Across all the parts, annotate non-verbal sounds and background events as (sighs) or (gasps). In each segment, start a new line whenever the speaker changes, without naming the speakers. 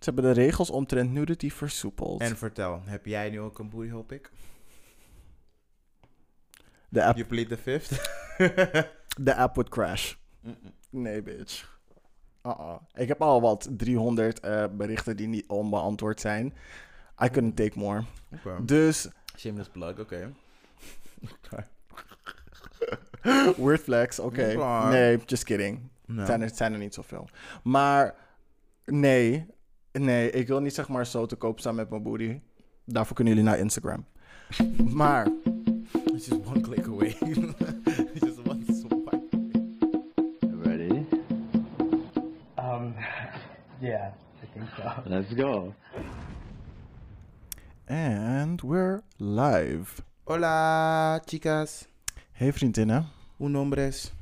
Ze hebben de regels omtrent nudity versoepeld.
En vertel, heb jij nu ook een booty hole pic?
de, app,
You plead the fifth? (laughs)
de app would crash. Nee, bitch. Uh-uh. Ik heb al wat 300 eh, berichten die niet onbeantwoord zijn. I couldn't take more.
Oké.
Dus,
Shameless plug, oké. (laughs)
weird flex, oké. Nee, just kidding. Het zijn, er, zijn er niet zoveel. Maar, nee. Nee, ik wil niet zeg maar zo te koop staan met mijn booty. Daarvoor kunnen jullie naar Instagram. Maar,
It's just one click away. (laughs) It's just one swipe.
Ready?
Um, yeah, I think so.
Let's go.
and we're live.
Hola, chicas.
Hey vriendinnen.
Un hombres.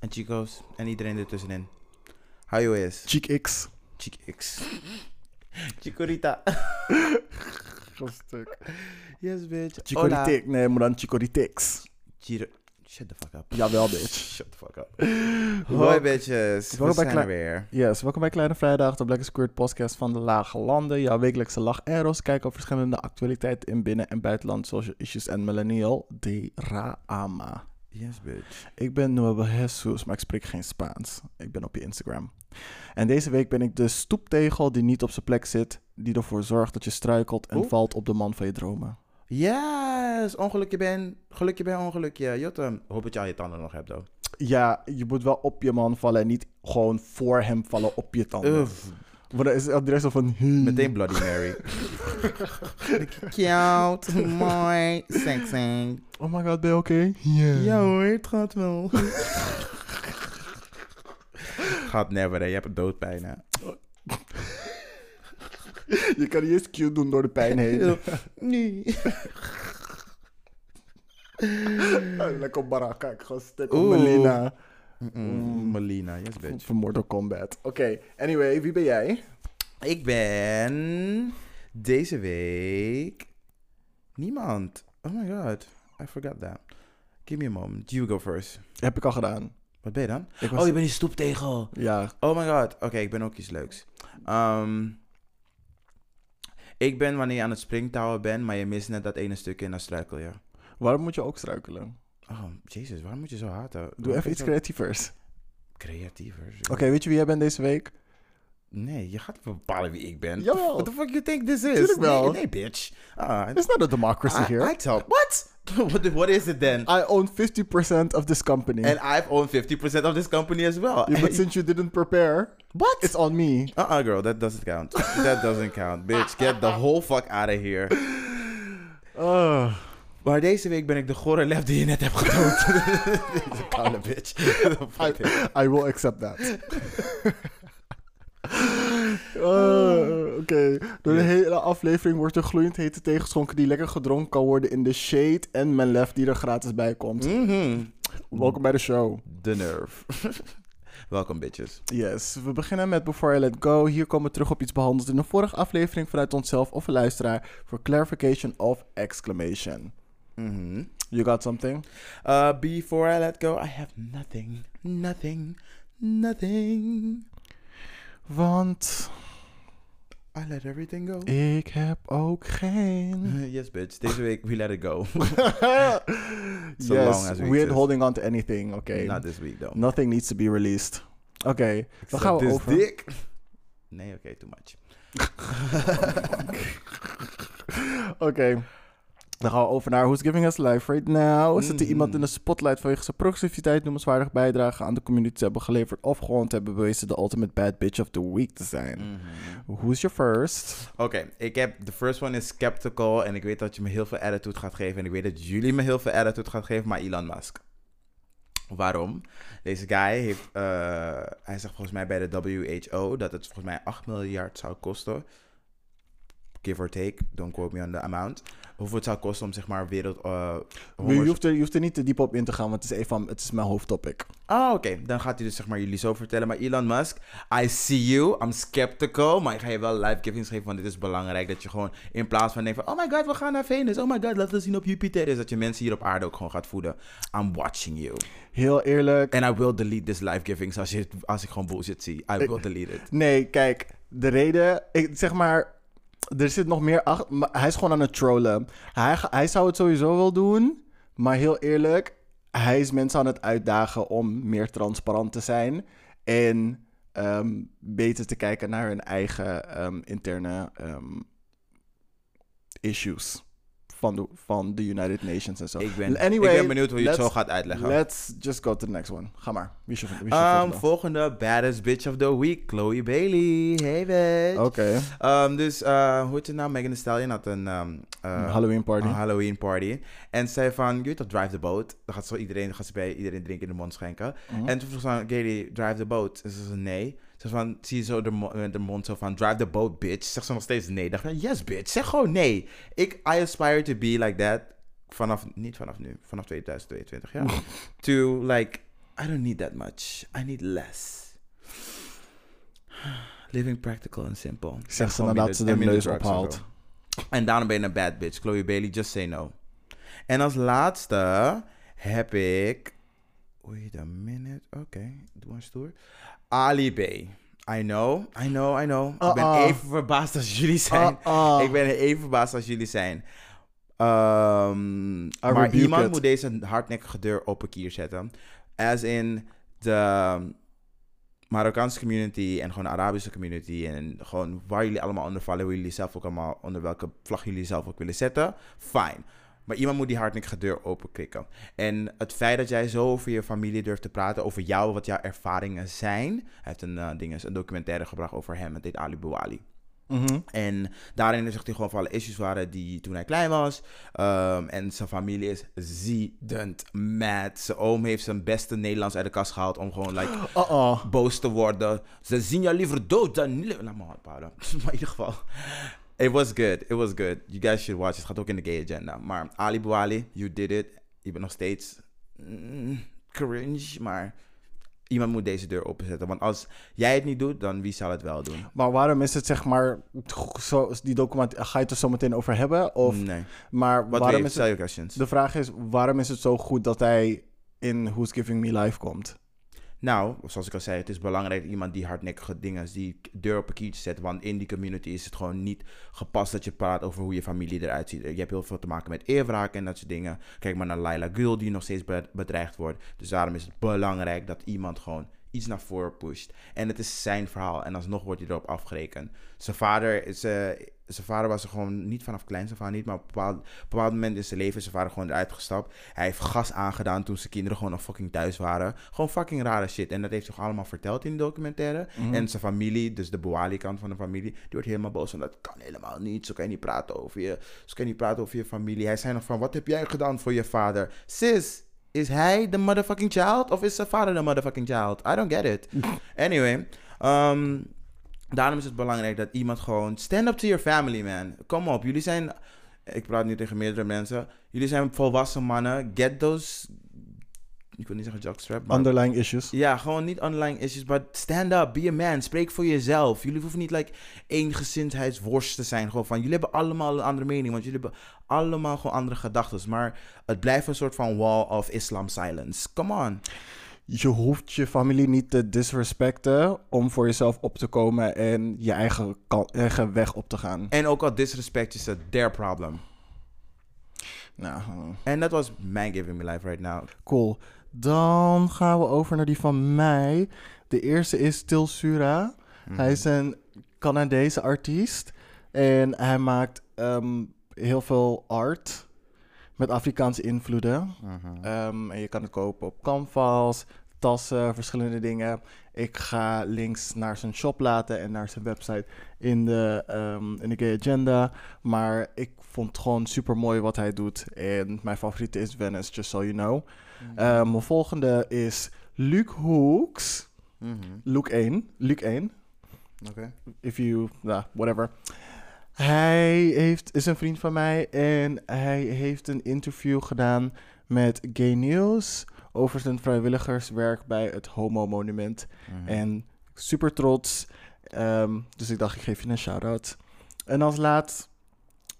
En chicos. En iedereen ertussenin. How is?
Cheek X.
Chick X. Chikorita.
Stuk.
Yes, bitch. Hola.
Chicoritik. Nee, maar dan Chicoritix.
Chiro- Shut the fuck up.
Jawel, bitch. (laughs)
Shut the fuck up. Hoi, bitches. We
Welkom bij
zijn er weer.
Yes, welkom bij Kleine Vrijdag, de Black Squirt podcast van de Lage Landen. Jouw wekelijkse lach en roos kijken op verschillende actualiteiten in binnen- en buitenland, social issues en millennial drama.
Yes, bitch.
Ik ben Nuevo Jesus, maar ik spreek geen Spaans. Ik ben op je Instagram. En deze week ben ik de stoeptegel die niet op zijn plek zit, die ervoor zorgt dat je struikelt en valt op de man van je dromen.
Yes, ongelukje ben, gelukje ben, ongelukje. Jotte, hoop dat je al je tanden nog hebt, though.
Ja, je moet wel op je man vallen en niet gewoon voor hem vallen op je tanden. Dan is het zo van...
meteen Bloody Mary. (laughs) Cute, mooi, sexy.
Oh my god, ben je oké? Ja.
Ja hoor, het gaat wel. gaat never, hè. Je hebt doodpijn, hè. (laughs)
Je kan niet eens cute doen door de pijn heen.
Nee. (laughs)
Lekker Baraka, ik ga stuk op
Oeh.
Melina.
Yes, bitch.
Van Mortal Kombat. Oké, anyway, wie ben jij?
Ik ben deze week niemand. Oh my god, I forgot that. Give me a moment. You go first.
Heb ik al gedaan.
Wat ben je dan?
Was-
Oh, je bent die stoeptegel.
Ja,
Oh my god. Oké, ik ben ook iets leuks. Ehm, ik ben wanneer je aan het springtouwen bent, maar je mist net dat ene stukje en dan struikel je.
waarom moet je ook struikelen?
Oh, jezus, waarom moet je zo haten?
Doe even iets creatievers.
creatiever.
Oké, weet je wie jij bent deze week?
Nee, je gaat bepalen wie ik ben.
Jawel.
What the fuck you think this is?
Tuurlijk wel.
Nee, nee bitch. Ah,
It's not a democracy
I,
here.
I tell... What? (laughs) what? Is it then?
I own 50% of this company.
And I've owned 50% of this company as well.
Yeah, but since you didn't prepare,
what?
it's on me.
Uh-uh, girl, that doesn't count. that doesn't count. Bitch, get the whole fuck out of here. (laughs)
Oh.
Maar deze week ben ik de gore lef die je net hebt gedood. (laughs) Deze koude bitch.
I, I will accept that. (laughs) Oh, Oké, door de hele aflevering wordt er gloeiend hete thee geschonken die lekker gedronken kan worden in de shade en mijn lef die er gratis bij komt.
Mhm.
Welkom bij de show.
De nerve. (laughs) Welkom, bitches.
Yes, we beginnen met Before I Let Go. Hier komen we terug op iets behandeld in een vorige aflevering vanuit onszelf of een luisteraar voor clarification of exclamation.
Mhm.
You got something?
Uh, before I let go, I have nothing. Nothing. Nothing.
Want
I let everything go.
ik heb ook geen. (laughs)
Yes, bitch. Deze week, we let it go. (laughs) (laughs)
yes,
long as we
we ain't
exist.
holding on to anything. Oké,
Not this week, though.
nothing needs to be released. Oké, dan
Except
gaan we over.
dick. Nee, oké, too much.
Oké. Dan gaan we over naar Who's Giving Us Life Right Now. Is het er
Mhm.
iemand in de spotlight vanwege zijn progressiviteit, noemenswaardig bijdrage aan de community te hebben geleverd of gewoon te hebben bewezen de ultimate bad bitch of the week te zijn?
Mhm.
Who's your first?
Oké, ik heb... The first one is skeptical. En ik weet dat je me heel veel attitude gaat geven. En ik weet dat jullie me heel veel attitude gaat geven. Maar Elon Musk. Waarom? Deze guy heeft... eh, hij zegt volgens mij bij de WHO... dat het volgens mij 8 miljard zou kosten... Give or take. Don't quote me on the amount. Hoeveel het zou kosten om zeg maar wereld... eh,
Je hoeft, er, je hoeft er niet te diep op in te gaan, want het is, een van, het is mijn hoofdtopic.
Ah, oké. Dan gaat hij dus zeg maar jullie zo vertellen. Maar Elon Musk, I see you. I'm skeptical. Maar ik ga je wel live givings geven, want dit is belangrijk. Dat je gewoon in plaats van denken van... Oh my god, we gaan naar Venus. Oh my god, laten we zien op Jupiter. Is dat je mensen hier op aarde ook gewoon gaat voeden. I'm watching you.
Heel eerlijk.
And I will delete this live givings als, je, als ik gewoon bullshit zie. I will delete it.
Nee, kijk. de reden, ik, zeg maar, er zit nog meer achter. Hij is gewoon aan het trollen. Hij, hij zou het sowieso wel doen, maar heel eerlijk, hij is mensen aan het uitdagen om meer transparant te zijn en ehm, beter te kijken naar hun eigen ehm, interne ehm, issues van de, van de United Nations en zo.
Ik ben,
Anyway,
ik ben benieuwd hoe je het zo gaat uitleggen.
Let's just go to the next one. Ga maar. Wie is je, je
Um,
volgende?
volgende baddest bitch of the week, Chloe Bailey. Hey bitch.
Oké.
Um, dus, eh, hoe heet het nou? Megan Thee Stallion had een, um, eh,
Halloween party.
een Halloween party. En zei van, je weet toch, drive the boat. Dan gaat, zo iedereen, gaat ze bij iedereen drinken in de mond schenken.
Mhm.
En toen vroeg ze van, Katie, drive the boat. En ze zei nee. Ze zei van, zie je zo de, mo- met de mond zo van, drive the boat, bitch. Zegt ze nog steeds nee. Dacht van, yes, bitch. Zeg gewoon nee. Ik, I aspire to be like that. Vanaf, niet vanaf nu, vanaf 2022, ja. (laughs) to, like, I don't need that much. I need less. (sighs) Living practical and simple.
Zeg ze nadat ze de neus ophaalt.
En daarom ben je een bad bitch. Chloe Bailey, just say no. En als laatste heb ik... Wait a minute. Oké, doe maar stoer. Ali B. I know, I know, I know. Ik ben
Uh-uh.
even verbaasd als jullie zijn.
Uh-uh.
Ik ben even verbaasd als jullie zijn. Ehm, maar iemand
it.
moet deze hardnekkige deur op een kier zetten. As in de Marokkaanse community en gewoon de Arabische community. En gewoon waar jullie allemaal onder vallen. Hoe jullie zelf ook allemaal, onder welke vlag jullie zelf ook willen zetten. Fine. Maar iemand moet die hardnekkige deur openkrikken. En het feit dat jij zo over je familie durft te praten, over jou, wat jouw ervaringen zijn. Hij heeft een, ding, een documentaire gebracht over hem. Het heet Ali Bouali.
Mhm.
En daarin zegt hij gewoon van alle issues waren die toen hij klein was. Ehm, en zijn familie is ziedend mad. Zijn oom heeft zijn beste Nederlands uit de kast gehaald om gewoon like (gasps)
Uh-uh.
boos te worden. Ze zien jou liever dood dan... Laat me houden. (laughs) maar in ieder geval... It was good. It was good. You guys should watch. Het gaat ook in de gay agenda. Maar Ali Bouali, you did it. Je bent nog steeds mm, cringe, maar iemand moet deze deur openzetten. Want als jij het niet doet, dan wie zal het wel doen?
Maar waarom is het zeg maar, zo, die document, ga je het er zo meteen over hebben? Of,
nee.
Maar
Wat
waarom is het, de vraag is, waarom is het zo goed dat hij in Who's Giving Me Life komt?
Nou, zoals ik al zei, het is belangrijk iemand die hardnekkige dingen, die deur op een kiertje zet. Want in die community is het gewoon niet gepast dat je praat over hoe je familie eruit ziet. Je hebt heel veel te maken met eerwraak en dat soort dingen. Kijk maar naar Laila Gul, die nog steeds be- bedreigd wordt. Dus daarom is het belangrijk dat iemand gewoon iets naar voren pusht. En het is zijn verhaal. En alsnog wordt hij erop afgerekend. Zijn vader is... eh, zijn vader was er gewoon niet vanaf kleins af aan niet, maar op een bepaald, bepaald moment in zijn leven is zijn vader gewoon eruit gestapt. Hij heeft gas aangedaan toen zijn kinderen gewoon nog fucking thuis waren. Gewoon fucking rare shit. En dat heeft zich allemaal verteld in de documentaire. En zijn familie, dus de Boali-kant van de familie, die wordt helemaal boos. van dat kan helemaal niet. Zo kan je niet praten over je, zo kan je niet praten over je familie. Hij zei nog van, wat heb jij gedaan voor je vader? Sis, is hij de motherfucking child? Of is zijn vader de motherfucking child? I don't get it. (laughs) Anyway, um, daarom is het belangrijk dat iemand gewoon... Stand up to your family, man. Kom op, jullie zijn... Ik praat nu tegen meerdere mensen. Jullie zijn volwassen mannen. Get those... Ik wil niet zeggen jockstrap, maar...
Underlying issues.
Ja, gewoon niet online issues, maar stand up, be a man, spreek voor jezelf. Jullie hoeven niet like eengezindheidsworst te zijn. Gewoon van, jullie hebben allemaal een andere mening, want jullie hebben allemaal gewoon andere gedachten. Maar het blijft een soort van wall of Islam silence. Come on.
Je hoeft je familie niet te disrespecten om voor jezelf op te komen en je eigen, eigen weg op te gaan.
En ook al disrespect is het their problem.
Nou, hm.
En dat was mijn Giving Me Life right now.
cool. Dan gaan we over naar die van mij. De eerste is Til Sura. Hij is een Canadese artiest. En hij maakt ehm, heel veel art met Afrikaanse invloeden. Ehm, en je kan het kopen op canvas, tassen, verschillende dingen. Ik ga links naar zijn shop laten en naar zijn website in de, ehm, in de Gay Agenda. Maar ik vond het gewoon super mooi wat hij doet. En mijn favoriete is Venice, just so you know. Ehm, mijn volgende is Luc Hoeks.
Mhm.
Luc 1. Luc 1
Oké.
if you, nah, whatever. Hij heeft, is een vriend van mij en hij heeft een interview gedaan met Gay News over zijn vrijwilligerswerk bij het Homo Monument.
Mhm.
En super trots. Ehm, dus ik dacht, ik geef je een shout-out. En als laat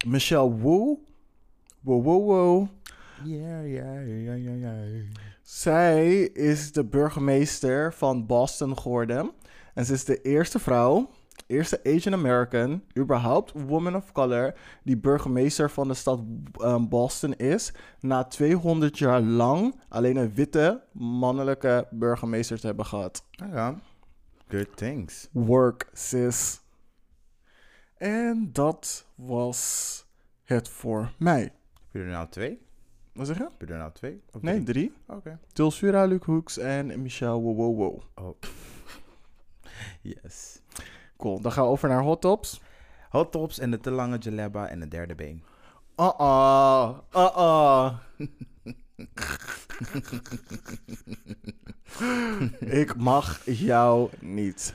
Michelle Wu. Wow, wow, wow.
Ja, ja, ja, ja, ja.
Zij is de burgemeester van Boston geworden. En ze is de eerste vrouw eerste Asian American, überhaupt woman of color, die burgemeester van de stad ehm, Boston is. Na 200 jaar lang alleen een witte mannelijke burgemeester te hebben gehad.
Ja, good things.
Work, sis. En dat was het voor mij.
Heb je er nou twee?
Wat zeg je?
Heb je er nou twee? Of
Nee, drie.
Oké.
Tulsura, Luke Hoeks en Michelle Wowowo.
Oh. (laughs) yes.
Cool, dan gaan we over naar hot tops.
Hot tops en de te lange jaleba en de derde been.
Uh-uh, uh-uh. (laughs) Ik mag jou niet.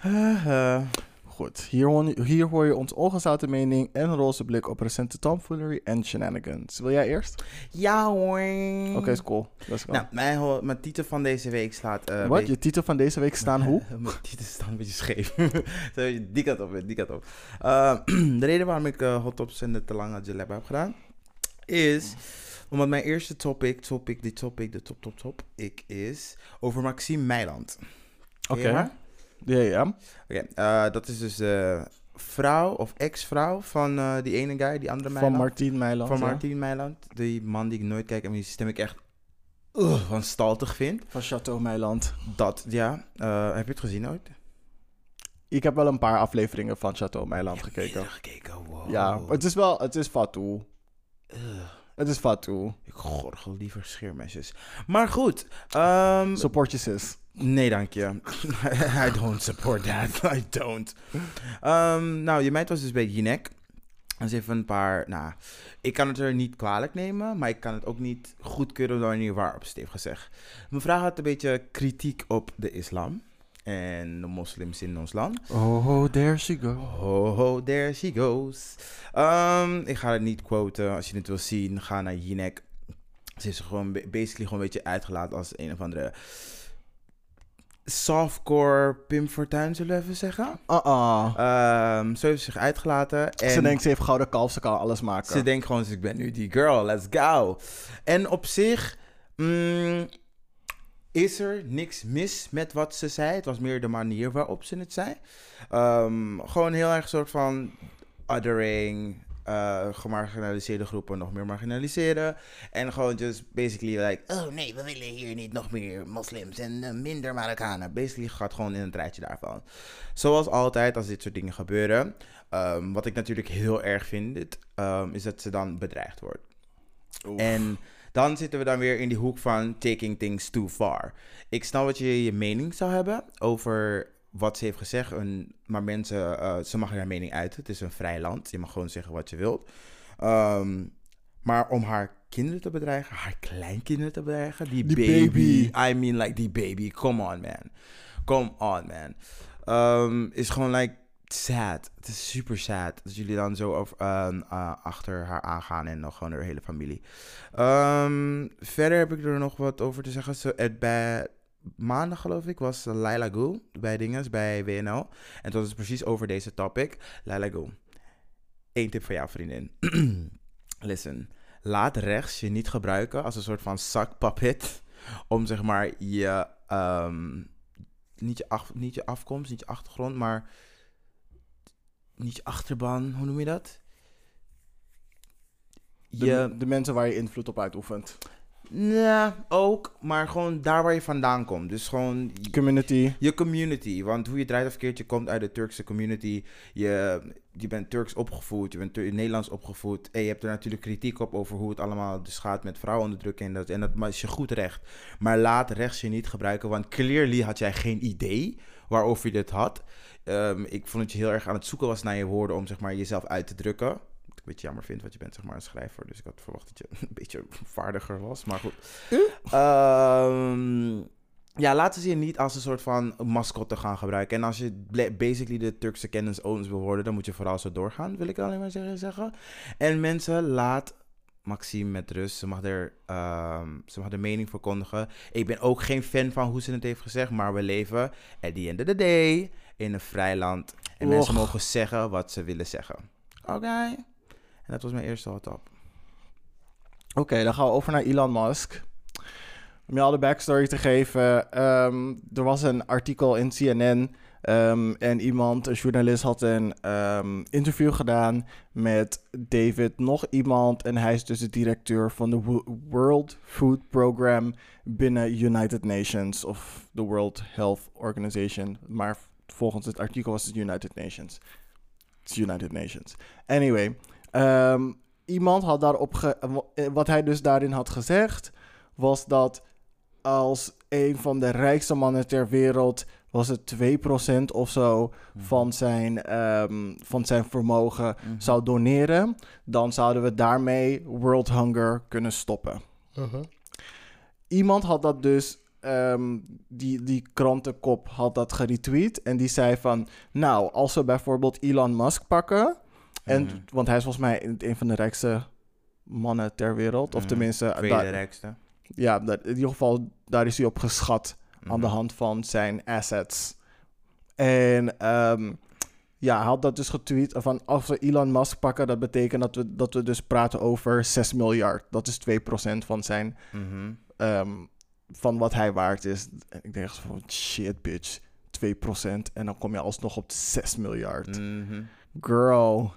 Goed, hier hoor, hier hoor je ons ongezouten mening en roze blik op recente tomfoolery en shenanigans. Wil jij eerst?
Ja hoor.
Oké, is cool. Let's go.
Nou, mijn, titel van deze week slaat... eh,
Wat? Je titel van deze week staan hoe? (laughs)
Mijn titel staat een beetje scheef. (laughs) Die kant op, die kant op. Eh, (clears throat) de reden waarom ik eh, hot tops en de te lange jaleba heb gedaan... is omdat mijn eerste topic, topic, die topic, de top, top, top... ik is over Maxime Meiland.
Oké. Ja, ja.
Oké, eh, dat is dus de vrouw of ex-vrouw van eh, die ene guy, die andere
Van
Meiland.
Martien Meiland.
Van. Martien Meiland. Die man die ik nooit kijk en die stem ik echt uh, wanstaltig vind.
Van Chateau Meiland.
Dat, ja. Eh, heb je het gezien ooit?
Ik heb wel een paar afleveringen van Chateau Meiland gekeken.
Gekeken, wow.
Ja, het is wel, het is Fatou. Het is Fatou.
ik gorgel liever scheermesjes. Maar goed. ehm,
Support je sis.
Nee, dank je. (laughs) I don't support that. (laughs) I don't. Ehm, nou, je meid was dus bij Jinek. En ze heeft een paar, nou, ik kan het er niet kwalijk nemen, maar ik kan het ook niet goedkeuren op de manier waarop ze het heeft gezegd. Mevrouw had een beetje kritiek op de islam en de moslims in ons land.
Oh, there she go.
Ho, ho, there she goes. Ik ga het niet quoten. Als je het wil zien, ga naar Jinek. Ze is gewoon ba- basically gewoon een beetje uitgelaten als een of andere softcore Pim Fortuyn, zullen we even zeggen.
Uh-uh.
Ehm zo heeft ze zich uitgelaten. En
Ze denkt ze heeft gouden kalf, ze kan alles maken.
ze denkt gewoon, ik ben nu die girl, let's go. En op zich mm, is er niks mis met wat ze zei. Het was meer de manier waarop ze het zei. Ehm, gewoon heel erg soort van othering, eh, gemarginaliseerde groepen nog meer marginaliseren. En gewoon just basically like, oh nee, we willen hier niet nog meer moslims en eh, minder Marokkanen. Basically gaat gewoon in het rijtje daarvan. Zoals altijd als dit soort dingen gebeuren. ehm, wat ik natuurlijk heel erg vind, ehm, is dat ze dan bedreigd wordt. En dan zitten we dan weer in die hoek van taking things too far. Ik snap dat je je mening zou hebben over wat ze heeft gezegd. En, maar mensen, eh, ze mag haar mening uiten. Het is een vrij land. Je mag gewoon zeggen wat je wilt. Ehm, maar om haar kinderen te bedreigen, haar kleinkinderen te bedreigen, die,
Die
baby,
baby.
I mean like die baby, come on man. Come on man. Ehm, is gewoon like sad. Het is super sad dat jullie dan zo over, ehm, eh, achter haar aangaan en nog gewoon haar hele familie. Verder heb ik er nog wat over te zeggen. Zo, het bij maandag geloof ik was Laila Gul bij dinges bij WNL. En dat is precies over deze topic. Laila Gul. Eén tip voor jou vriendin. (clears throat) Listen. Laat rechts je niet gebruiken als een soort van zakpuppet. Om zeg maar je, ehm, niet, je af, niet je afkomst, niet je achtergrond, maar niet je achterban, hoe noem je dat?
De, de mensen waar je invloed op uitoefent.
Nou, ook, maar gewoon daar waar je vandaan komt. Dus gewoon
Community.
je community. Want hoe je draait of keert, je komt uit de Turkse community. Je, je bent Turks opgevoed, je bent Tur- Nederlands opgevoed. En je hebt er natuurlijk kritiek op over hoe het allemaal dus gaat met vrouwenonderdrukking. En dat, en dat is je goed recht. Maar laat rechts je niet gebruiken, want clearly had jij geen idee waarover je dit had. Ehm, ik vond dat je heel erg aan het zoeken was naar je woorden om zeg maar, jezelf uit te drukken. Beetje jammer vind, want je bent zeg maar een schrijver. Dus ik had verwacht dat je (laughs) een beetje vaardiger was. Maar goed. Ehm, ja, laten ze je niet als een soort van mascotte gaan gebruiken. En als je basically de Turkse kennis owns wil worden, dan moet je vooral zo doorgaan, wil ik alleen maar zeggen. En mensen, laat Maxime met rust. Ze mag, er, ehm, ze mag de mening verkondigen. Ik ben ook geen fan van hoe ze het heeft gezegd, maar we leven at the end of the day in een vrij land. En mensen mogen zeggen wat ze willen zeggen. Oké. En dat was mijn eerste hot.
Oké, dan gaan we over naar Elon Musk. Om je al de backstory te geven. ehm, er was een artikel in CNN Ehm, en iemand, een journalist, had een ehm, interview gedaan met David, nog iemand. En hij is dus de directeur van de Wo- World Food Program binnen United Nations of de World Health Organization. Maar volgens het artikel was het United Nations. Is United Nations. Anyway, ehm, iemand had daarop ge- eh, wat hij dus daarin had gezegd was dat als een van de rijkste mannen ter wereld was het 2% of zo van zijn, ehm, van zijn vermogen zou doneren, dan zouden we daarmee world hunger kunnen stoppen. Iemand had dat dus, ehm, die, die krantenkop had dat geretweet en die zei van, nou, als we bijvoorbeeld Elon Musk pakken, en,
Mhm.
want hij is volgens mij een van de rijkste mannen ter wereld, of
Mhm.
tenminste,
Tweede
daar-
rijkste.
ja, dat, in ieder geval, daar is hij op geschat aan de
Mhm.
hand van zijn assets. En ehm, ja, hij had dat dus getweet van als we Elon Musk pakken, dat betekent dat we, dat we dus praten over 6 miljard. Dat is 2% van zijn, ehm, van wat hij waard is. En ik denk van, shit bitch, 2% en dan kom je alsnog op 6 miljard.
Mhm.
Girl.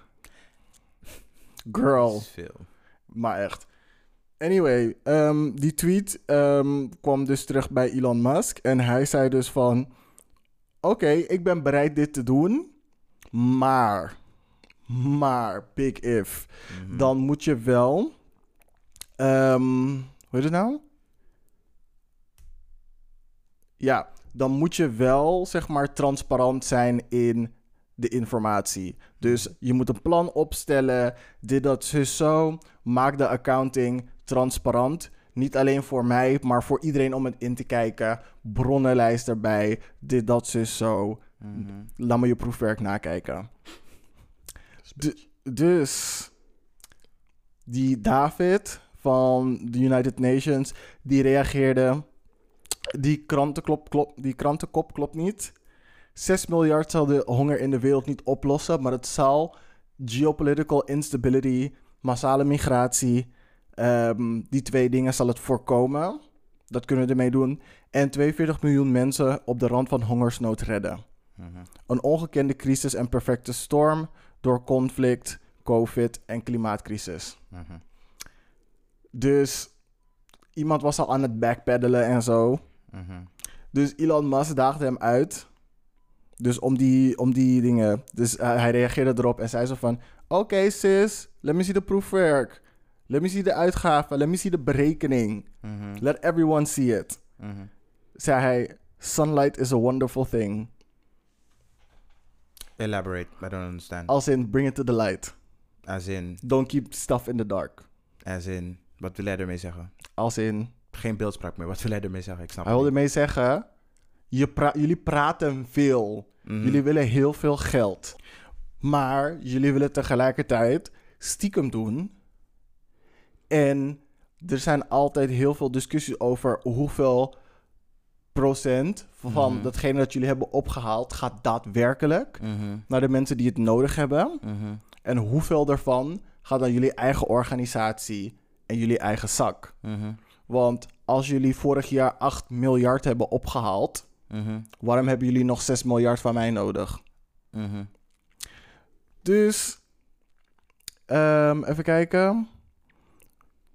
Girl.
Dat is veel.
Maar echt. Anyway, ehm, die tweet ehm, kwam dus terug bij Elon Musk. En hij zei dus van... Oké, ik ben bereid dit te doen. Maar... Maar, big if.
Mhm.
Dan moet je wel... ehm, hoe heet het nou? Ja, dan moet je wel, zeg maar, transparant zijn in de informatie. Dus je moet een plan opstellen, dit, dat, zus, zo. Maak de accounting transparant. Niet alleen voor mij, maar voor iedereen om het in te kijken. Bronnenlijst erbij, dit, dat, zus, zo.
Mhm.
Laat me je proefwerk nakijken. Du- dus die David van de United Nations, die reageerde. Die krantenkop, klop, die krantenkop klopt niet. 6 miljard zal de honger in de wereld niet oplossen, maar het zal geopolitical instability, massale migratie, ehm, die twee dingen zal het voorkomen. Dat kunnen we ermee doen. En 42 miljoen mensen op de rand van hongersnood redden.
Mhm.
Een ongekende crisis en perfecte storm door conflict, COVID en klimaatcrisis.
Mhm.
Dus iemand was al aan het backpeddelen en zo.
Mhm.
Dus Elon Musk daagde hem uit. Dus om die, om die dingen. Dus eh, hij reageerde erop en zei zo van... Oké sis, let me see the proefwerk. Let me see de uitgaven. Let me see de berekening.
Mhm.
Let everyone see it.
Mhm.
Zei hij... Sunlight is a wonderful thing.
Elaborate, I don't understand.
Als in, bring it to the light.
As in,
Don't keep stuff in the dark.
as in, wat wil jij ermee zeggen?
Als in...
Geen beeldspraak meer, wat wil jij ermee zeggen? Ik snap
Hij wilde mee zeggen... Je pra- jullie praten veel.
Mhm.
Jullie willen heel veel geld. Maar jullie willen tegelijkertijd stiekem doen. En er zijn altijd heel veel discussies over hoeveel procent van
Mhm.
datgene dat jullie hebben opgehaald gaat daadwerkelijk
Mhm.
naar de mensen die het nodig hebben. En hoeveel daarvan gaat naar jullie eigen organisatie en jullie eigen zak. Want als jullie vorig jaar 8 miljard hebben opgehaald,
Mhm.
waarom hebben jullie nog 6 miljard van mij nodig?
Mhm.
Dus, ehm, even kijken.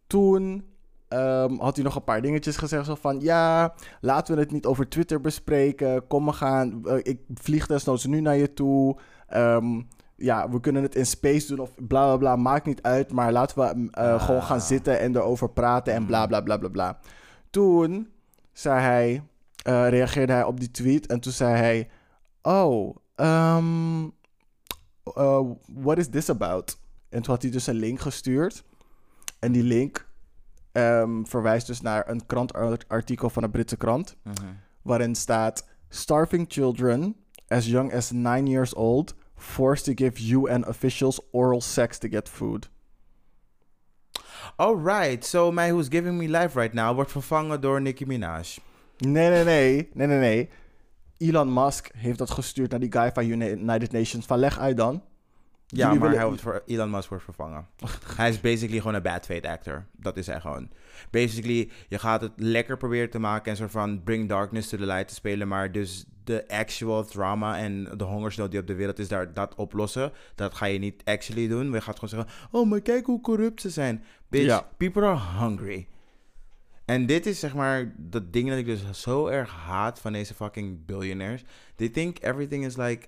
Toen ehm, had hij nog een paar dingetjes gezegd. Zo van, ja, laten we het niet over Twitter bespreken. Kom, we gaan, ik vlieg desnoods nu naar je toe. Ehm, ja, we kunnen het in space doen of bla bla bla. Maakt niet uit, maar laten we eh,
Ah.
gewoon gaan zitten en erover praten en bla bla bla bla bla. Toen zei hij, eh, reageerde hij op die tweet en toen zei hij... Oh, ehm uh, what is this about? En toen had hij dus een link gestuurd. En die link ehm, verwijst dus naar een krantartikel van een Britse krant.
Mhm.
Waarin staat: Starving children as young as nine years old forced to give UN officials oral sex to get food.
Alright, so my Who's Giving Me Life Right Now wordt vervangen door Nicki Minaj.
Nee, nee, nee. Nee, nee, nee. Elon Musk heeft dat gestuurd naar die guy van United Nations. Van leg uit dan.
Ja,
Jullie
maar
willen-
hij wordt voor Elon Musk wordt vervangen. (laughs) hij is basically gewoon een bad fate actor. Dat is hij gewoon. Basically, je gaat het lekker proberen te maken en soort van bring darkness to the light te spelen, maar dus de actual drama en de hongersnood die op de wereld is, daar, dat oplossen, dat ga je niet actually doen. Je gaat gewoon zeggen, oh, maar kijk hoe corrupt ze zijn. Bitch,
Ja.
people are hungry. En dit is zeg maar dat ding dat ik dus zo erg haat van deze fucking billionaires. They think everything is like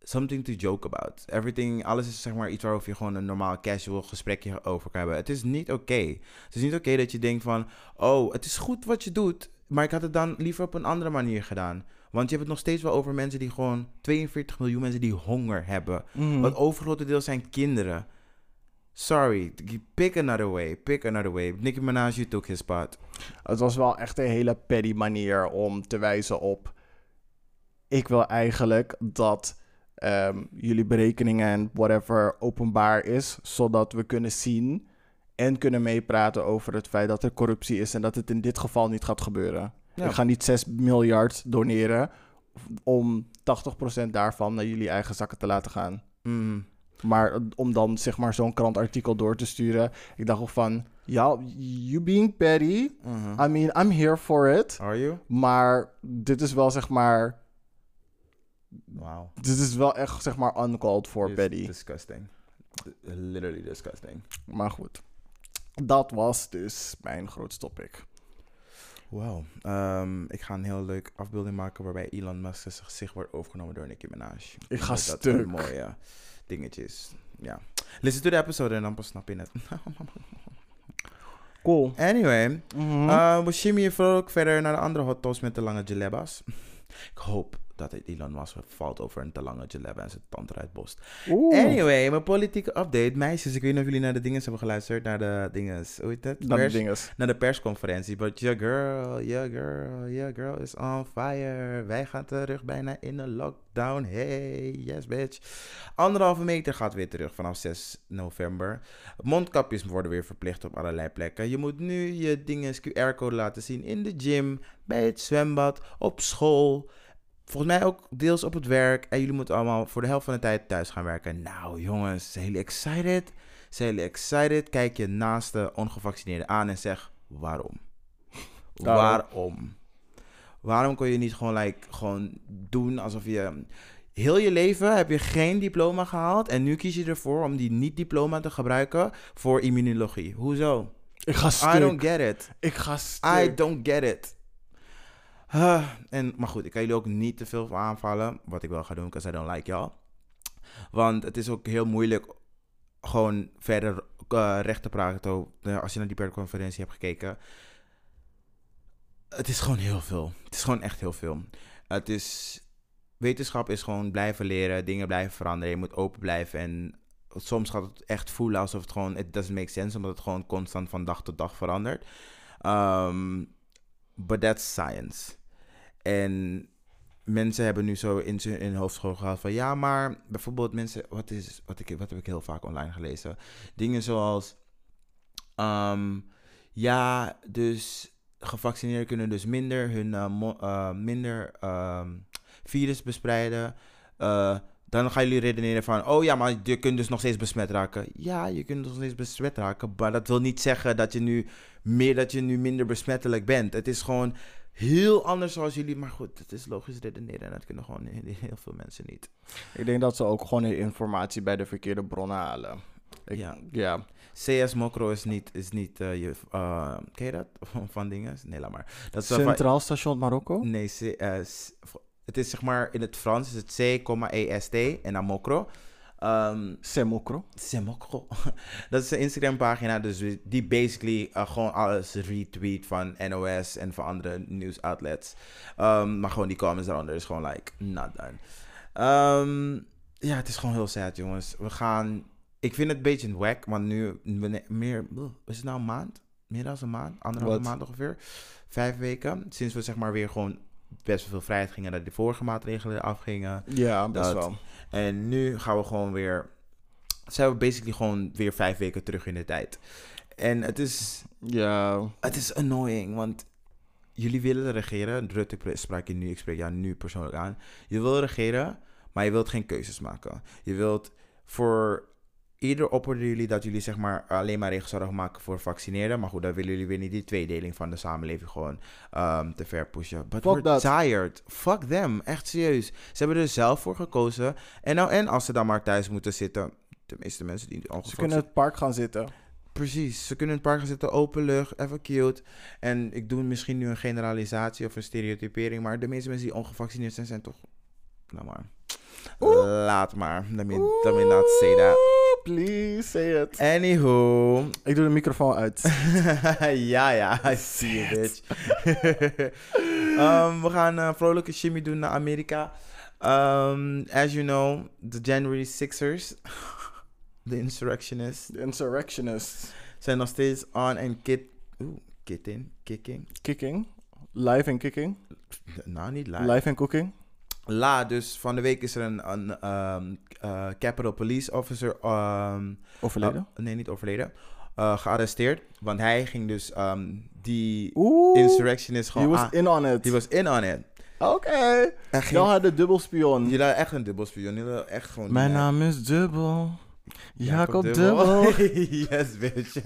something to joke about. Everything, alles is zeg maar iets waarover je gewoon een normaal casual gesprekje over kan hebben. Het is niet oké. Het is niet oké dat je denkt van, oh, het is goed wat je doet, maar ik had het dan liever op een andere manier gedaan. Want je hebt het nog steeds wel over mensen die gewoon 42 miljoen mensen die honger hebben.
Mhm.
Wat overgrote deel zijn kinderen. Sorry, pick another way, pick another way. Nicki Minaj, you took his spot.
Het was wel echt een hele petty manier om te wijzen op. Ik wil eigenlijk dat ehm, jullie berekeningen en whatever openbaar is, zodat we kunnen zien en kunnen meepraten over het feit dat er corruptie is en dat het in dit geval niet gaat gebeuren.
Ja.
Ik ga niet 6 miljard doneren om 80% daarvan naar jullie eigen zakken te laten gaan.
Mm.
Maar om dan zeg maar zo'n krantartikel door te sturen, ik dacht ook van, ja, you being petty,
Mhm.
I mean, I'm here for it.
Are you?
Maar dit is wel zeg maar.
Wow.
Dit is wel echt zeg maar uncalled for petty.
Disgusting. Literally disgusting.
Maar goed. Dat was dus mijn grootste topic.
Wow. Ehm, ik ga een heel leuk afbeelding maken waarbij Elon Musk zijn gezicht wordt overgenomen door Nicki Minaj.
Ik ga
Dat
stuk.
soort mooie dingetjes. Ja. Listen to the episode en dan pas snap je het. (laughs)
Cool.
anyway.
Mhm.
Uh, we shimmy vrolijk verder naar de andere hot toast met de lange jalebas. (laughs) ik hoop dat het Elon Musk valt over een te lange en zijn tand eruit bost.
Oeh.
Anyway, mijn politieke update. Meisjes, ik weet niet of jullie naar de dingen hebben geluisterd. Naar de dingen, hoe heet?
Dat de
Pers-
dinges.
naar de persconferentie. But your girl, your girl, your girl is on fire. Wij gaan terug bijna in een lockdown. Hey, yes bitch. Anderhalve meter gaat weer terug vanaf 6 november. Mondkapjes worden weer verplicht op allerlei plekken. Je moet nu je dingen QR-code laten zien in de gym, bij het zwembad, op school. Volgens mij ook deels op het werk. En jullie moeten allemaal voor de helft van de tijd thuis gaan werken. Nou jongens, zijn jullie excited? Jullie excited? Kijk je naaste ongevaccineerde aan en zeg waarom?
Waarom?
Waarom? Waarom kon je niet gewoon, like, gewoon doen alsof je... Heel je leven heb je geen diploma gehaald en nu kies je ervoor om die niet-diploma te gebruiken voor immunologie. Hoezo?
Ik ga stuk.
I don't get it.
Ik ga stuk.
I don't get it. En, maar goed, ik kan jullie ook niet te veel aanvallen. Wat ik wel ga doen, because I don't like y'all. Want het is ook heel moeilijk gewoon verder eh, recht te praten. eh, Als je naar die persconferentie hebt gekeken. Het is gewoon heel veel. Het is gewoon echt heel veel. Het is... Wetenschap is gewoon blijven leren, dingen blijven veranderen. Je moet open blijven en soms gaat het echt voelen alsof het gewoon... It doesn't make sense, omdat het gewoon constant van dag tot dag verandert. Um, but that's science. En mensen hebben nu zo in hun in hun hoofd gehad van... Ja, maar bijvoorbeeld mensen... Wat, is, wat, ik, wat heb ik heel vaak online gelezen? Dingen zoals... ehm, ja, dus gevaccineerden kunnen dus minder hun eh, eh, minder ehm, virus bespreiden. Eh, dan gaan jullie redeneren van, oh ja, maar je kunt dus nog steeds besmet raken. Ja, je kunt nog steeds besmet raken, maar dat wil niet zeggen dat je nu meer, dat je nu minder besmettelijk bent. Het is gewoon heel anders zoals jullie, maar goed, het is logisch redeneren en dat kunnen gewoon (laughs) heel, veel mensen niet.
Ik denk dat ze ook gewoon de informatie bij de verkeerde bronnen halen. Ik,
Ja.
ja.
CS Mokro is niet, is niet eh, je, eh, ken je dat? (laughs) Van dingen? Nee, laat maar. Dat is wel van-
Centraal Station Marokko?
Nee, C, eh, s- het is zeg maar in het Frans is het C,EST en dan Mokro. Ehm
Semokro.
Semokro. (laughs) Dat is een Instagram pagina, dus die basically eh, gewoon alles retweet van NOS en van andere nieuwsoutlets. Ehm, maar gewoon die comments daaronder is gewoon like, not done. Ehm, ja, het is gewoon heel sad, jongens. We gaan... Ik vind het een beetje wack, want nu... Meer... Is het nou een maand? Meer dan een maand? Anderhalve maand ongeveer. Vijf weken. Sinds we zeg maar weer gewoon best wel veel vrijheid gingen... dat de vorige maatregelen afgingen.
Ja, best
Dat-
wel.
En nu gaan we gewoon weer. Zijn we basically gewoon weer vijf weken terug in de tijd. En het is,
Ja.
het is annoying, want jullie willen regeren. Rutte ik sprak je nu, ik spreek jou nu persoonlijk aan. Je wil regeren, maar je wilt geen keuzes maken. Je wilt voor ieder opperen jullie dat jullie zeg maar alleen maar regels zouden maken voor vaccineren. Maar goed, dan willen jullie weer niet die tweedeling van de samenleving gewoon ehm, te ver pushen. But
Fuck
we're tired. Fuck them. Echt serieus. Ze hebben er zelf voor gekozen. En, nou, en als ze dan maar thuis moeten zitten. De meeste mensen die
Ze
ongevaccineerd
kunnen in het park gaan zitten.
Precies, ze kunnen in het park gaan zitten, open lucht, even cute. En ik doe misschien nu een generalisatie of een stereotypering, maar de meeste mensen die ongevaccineerd zijn, zijn toch... Nou maar, laat maar. Let me, let me not say that.
Please, say it.
Anywho.
Ik doe de microfoon uit. (laughs)
ja, ja, I see you, bitch. (laughs) Ehm, we gaan een vrolijke shimmy doen naar Amerika. Ehm, as you know, the January Sixers, (laughs) de insurrectionists,
The insurrectionists.
zijn nog steeds on en kit... Oeh, kitten, kicking.
Kicking. Live en kicking.
Nou, niet live.
Live en cooking.
La, dus van de week is er een, een ehm, eh, Capitol Police Officer... ehm,
Overleden.
oh, nee, niet overleden. eh, gearresteerd. Want hij ging dus ehm, die
Oeh.
insurrectionist
He
gewoon...
was
aan-
in on it.
He was in on it.
Oké.
Ging-
Jou had de dubbelspion.
Jullie hadden echt een dubbelspion. Jullie hadden echt gewoon...
Mijn naam is Dubbel. Jacob Dubbel. (laughs)
yes, bitch.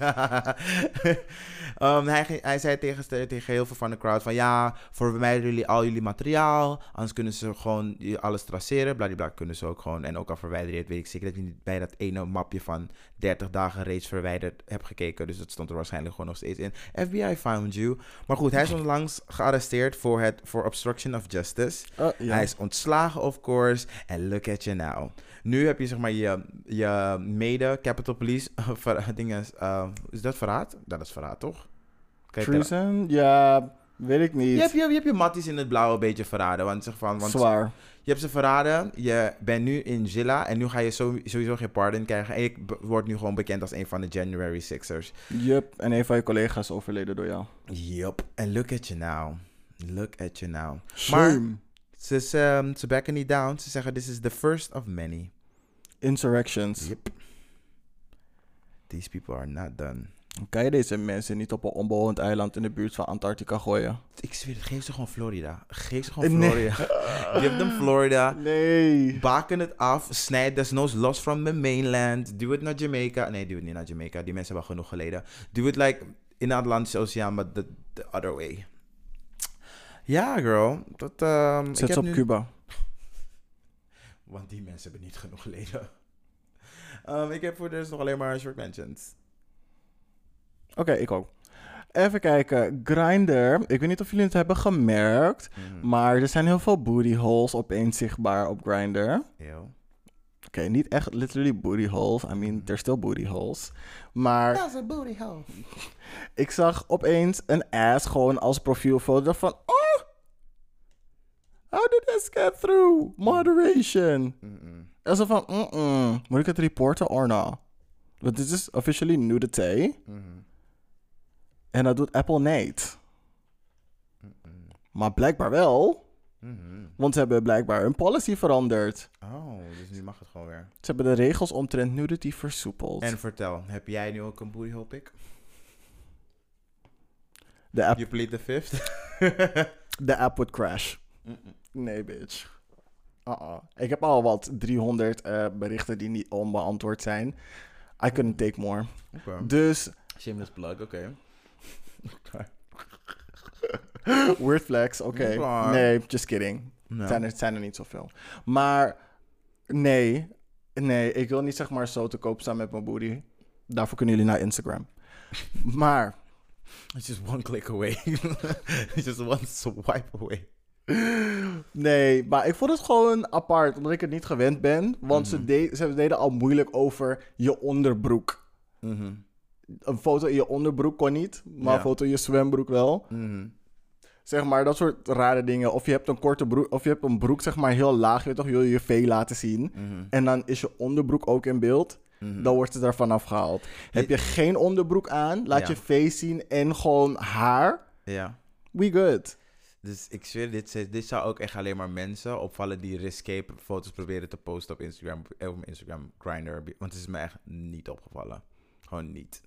Ehm, (laughs) hij, hij zei tegen, tegen heel veel van de crowd van... Ja, verwijderen jullie al jullie materiaal. Anders kunnen ze gewoon alles traceren. Bladibla kunnen ze ook gewoon. En ook al het, weet ik zeker dat je niet bij dat ene mapje van 30 dagen reeds verwijderd hebt gekeken. Dus dat stond er waarschijnlijk gewoon nog steeds in. FBI found you. Maar goed, hij is onlangs gearresteerd voor, het, voor obstruction of justice.
Oh.
Hij is ontslagen, of course. En look at you now. Nu heb je zeg maar je, je mede Capitol Police (laughs) dingen. eh, is dat verraad? Dat is verraad, toch?
Treason? Ja, weet ik niet.
Je hebt je, je, hebt je matties in het blauw een beetje verraden. Want, zeg van, want
Zwaar.
je hebt ze verraden. Je bent nu in Zilla. En nu ga je sowieso geen pardon krijgen. En ik word nu gewoon bekend als een van de January Sixers.
Yup. En een van je collega's is overleden door jou.
Yup. En look at you now. Look at you now. Maar
Shame.
ze, ze, ze backen niet down. Ze zeggen, this is the first of many.
Insurrections.
Yep. These people are not done.
Kan je deze mensen niet op een onbewoond eiland in de buurt van Antarctica gooien?
Ik zweer het, geef ze gewoon Florida. Geef ze gewoon
Nee.
Florida. (laughs) Give them Florida.
Nee.
Baken het af. Snijd desnoods los from the mainland. Doe het naar Jamaica. Nee, doe het niet naar Jamaica. Die mensen hebben genoeg geleden. Doe het like in de Atlantische Oceaan, maar the, the other way. Ja, girl. Dat, ik
Zet
heb
ze op
nu-
Cuba.
Want die mensen hebben niet genoeg geleden. Ehm, ik heb voor de rest nog alleen maar short mentions.
Oké, ik ook. Even kijken. Grindr. Ik weet niet of jullie het hebben gemerkt.
Mhm.
Maar er zijn heel veel booty holes opeens zichtbaar op Grindr. Oké, niet echt literally booty holes. I mean, there's still booty holes. Maar
Dat is een booty hole. (laughs)
ik zag opeens een ass gewoon als profielfoto van... How did this get through? Moderation.
Mm-mm.
En zo van... Mm-mm. Moet ik het reporten or not? Want dit is officially nudity.
Mhm.
En dat doet Apple niet.
Mm-mm.
Maar blijkbaar wel.
Mhm.
Want ze hebben blijkbaar hun policy veranderd.
Oh, dus nu mag het gewoon weer.
Ze hebben de regels omtrent nudity versoepeld.
En vertel, heb jij nu ook een booty hole pic?
de, app,
You plead the fifth? (laughs)
de app would crash.
Mm-mm.
Nee, bitch. Uh-uh. Ik heb al wat 300 eh, berichten die niet onbeantwoord zijn. I couldn't take more.
Oké.
Dus,
Shameless plug, oké. (laughs)
weird flex, oké. Nee, just kidding. Het zijn, er, zijn er niet zoveel. Maar, nee. Nee, ik wil niet zeg maar zo te koop staan met mijn booty. Daarvoor kunnen jullie naar Instagram. maar,
It's just one click away. (laughs) It's just one swipe away.
Nee, maar ik vond het gewoon apart, omdat ik het niet gewend ben. Want ze,
Mhm.
de- ze deden al moeilijk over je onderbroek.
Mhm.
Een foto in je onderbroek kon niet, maar
Ja.
een foto in je zwembroek wel.
Mhm.
Zeg maar, dat soort rare dingen. Of je hebt een korte broek, of je hebt een broek zeg maar heel laag, je toch, je wil je V laten zien. En dan is je onderbroek ook in beeld. Dan wordt het er vanaf gehaald. Heb je geen onderbroek aan, laat
Ja.
je V zien en gewoon haar.
Ja.
We good.
Dus ik zweer, dit, dit zou ook echt alleen maar mensen opvallen die risque foto's proberen te posten op Instagram, eh, op Instagram Grindr. Want het is me echt niet opgevallen. Gewoon niet.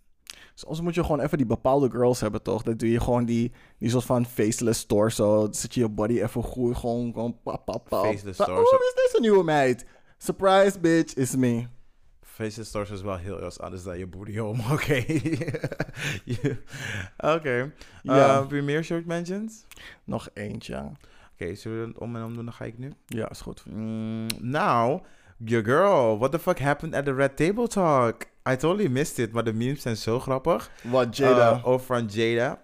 Soms moet je gewoon even die bepaalde girls hebben, toch? Dat doe je gewoon die, die soort van faceless torso. Dan zet je je body even goed, gewoon, gewoon pap, pap, pap.
Faceless torso.
Oh, is deze nieuwe meid? Surprise, bitch, is me.
Facial extortion is wel heel erg anders dan je booty home. (laughs) Oké. Oké.
Ja.
Eh, meer short mentions?
Nog eentje.
Oké, zullen we het om en om doen? Dan ga ik nu.
Ja, is goed.
Mm, now, your girl, what the fuck happened at the Red Table Talk? I totally missed it, maar de memes zijn zo grappig.
Wat, Jada?
Uh, over van Jada.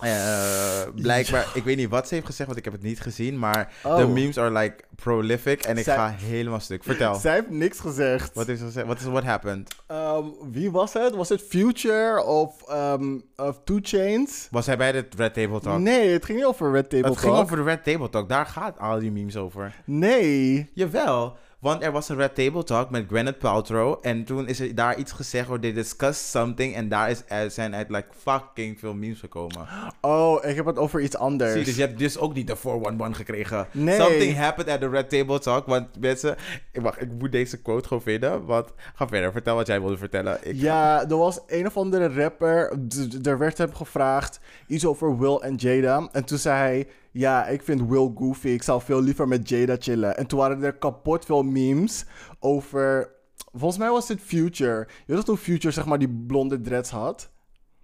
Eh, blijkbaar, ik weet niet wat ze heeft gezegd, want ik heb het niet gezien. Maar
Oh.
de memes are like prolific en ik
Zij-
ga helemaal stuk. Vertel.
Zij heeft niks gezegd.
Wat is er gezegd? Wat is what happened?
Ehm, wie was het? Was het Future of, ehm of Two Chains?
Was hij bij de Red Table Talk?
Nee, het ging niet over Red Table
het ging
Talk.
over de Red Table Talk. Daar gaat al die memes over.
Nee.
Jawel, want er was een Red Table Talk met Gwyneth Paltrow. En toen is er daar iets gezegd over they discussed something. En daar is, er zijn uit like fucking veel memes gekomen.
Oh, ik heb het over iets anders.
Zie, dus je hebt dus ook niet de 411 gekregen.
Nee.
Something happened at the Red Table Talk. Want mensen... Ik, wacht, ik moet deze quote gewoon vinden. Want, ga verder. Vertel wat jij wilde vertellen. Ik,
Ja, er was een of andere rapper. Er werd hem gevraagd iets over Will en Jada. En toen zei hij: Ja, ik vind Will goofy. Ik zou veel liever met Jada chillen. En toen waren er kapot veel memes over. Volgens mij was het Future. Je weet nog toen Future zeg maar die blonde dreads had?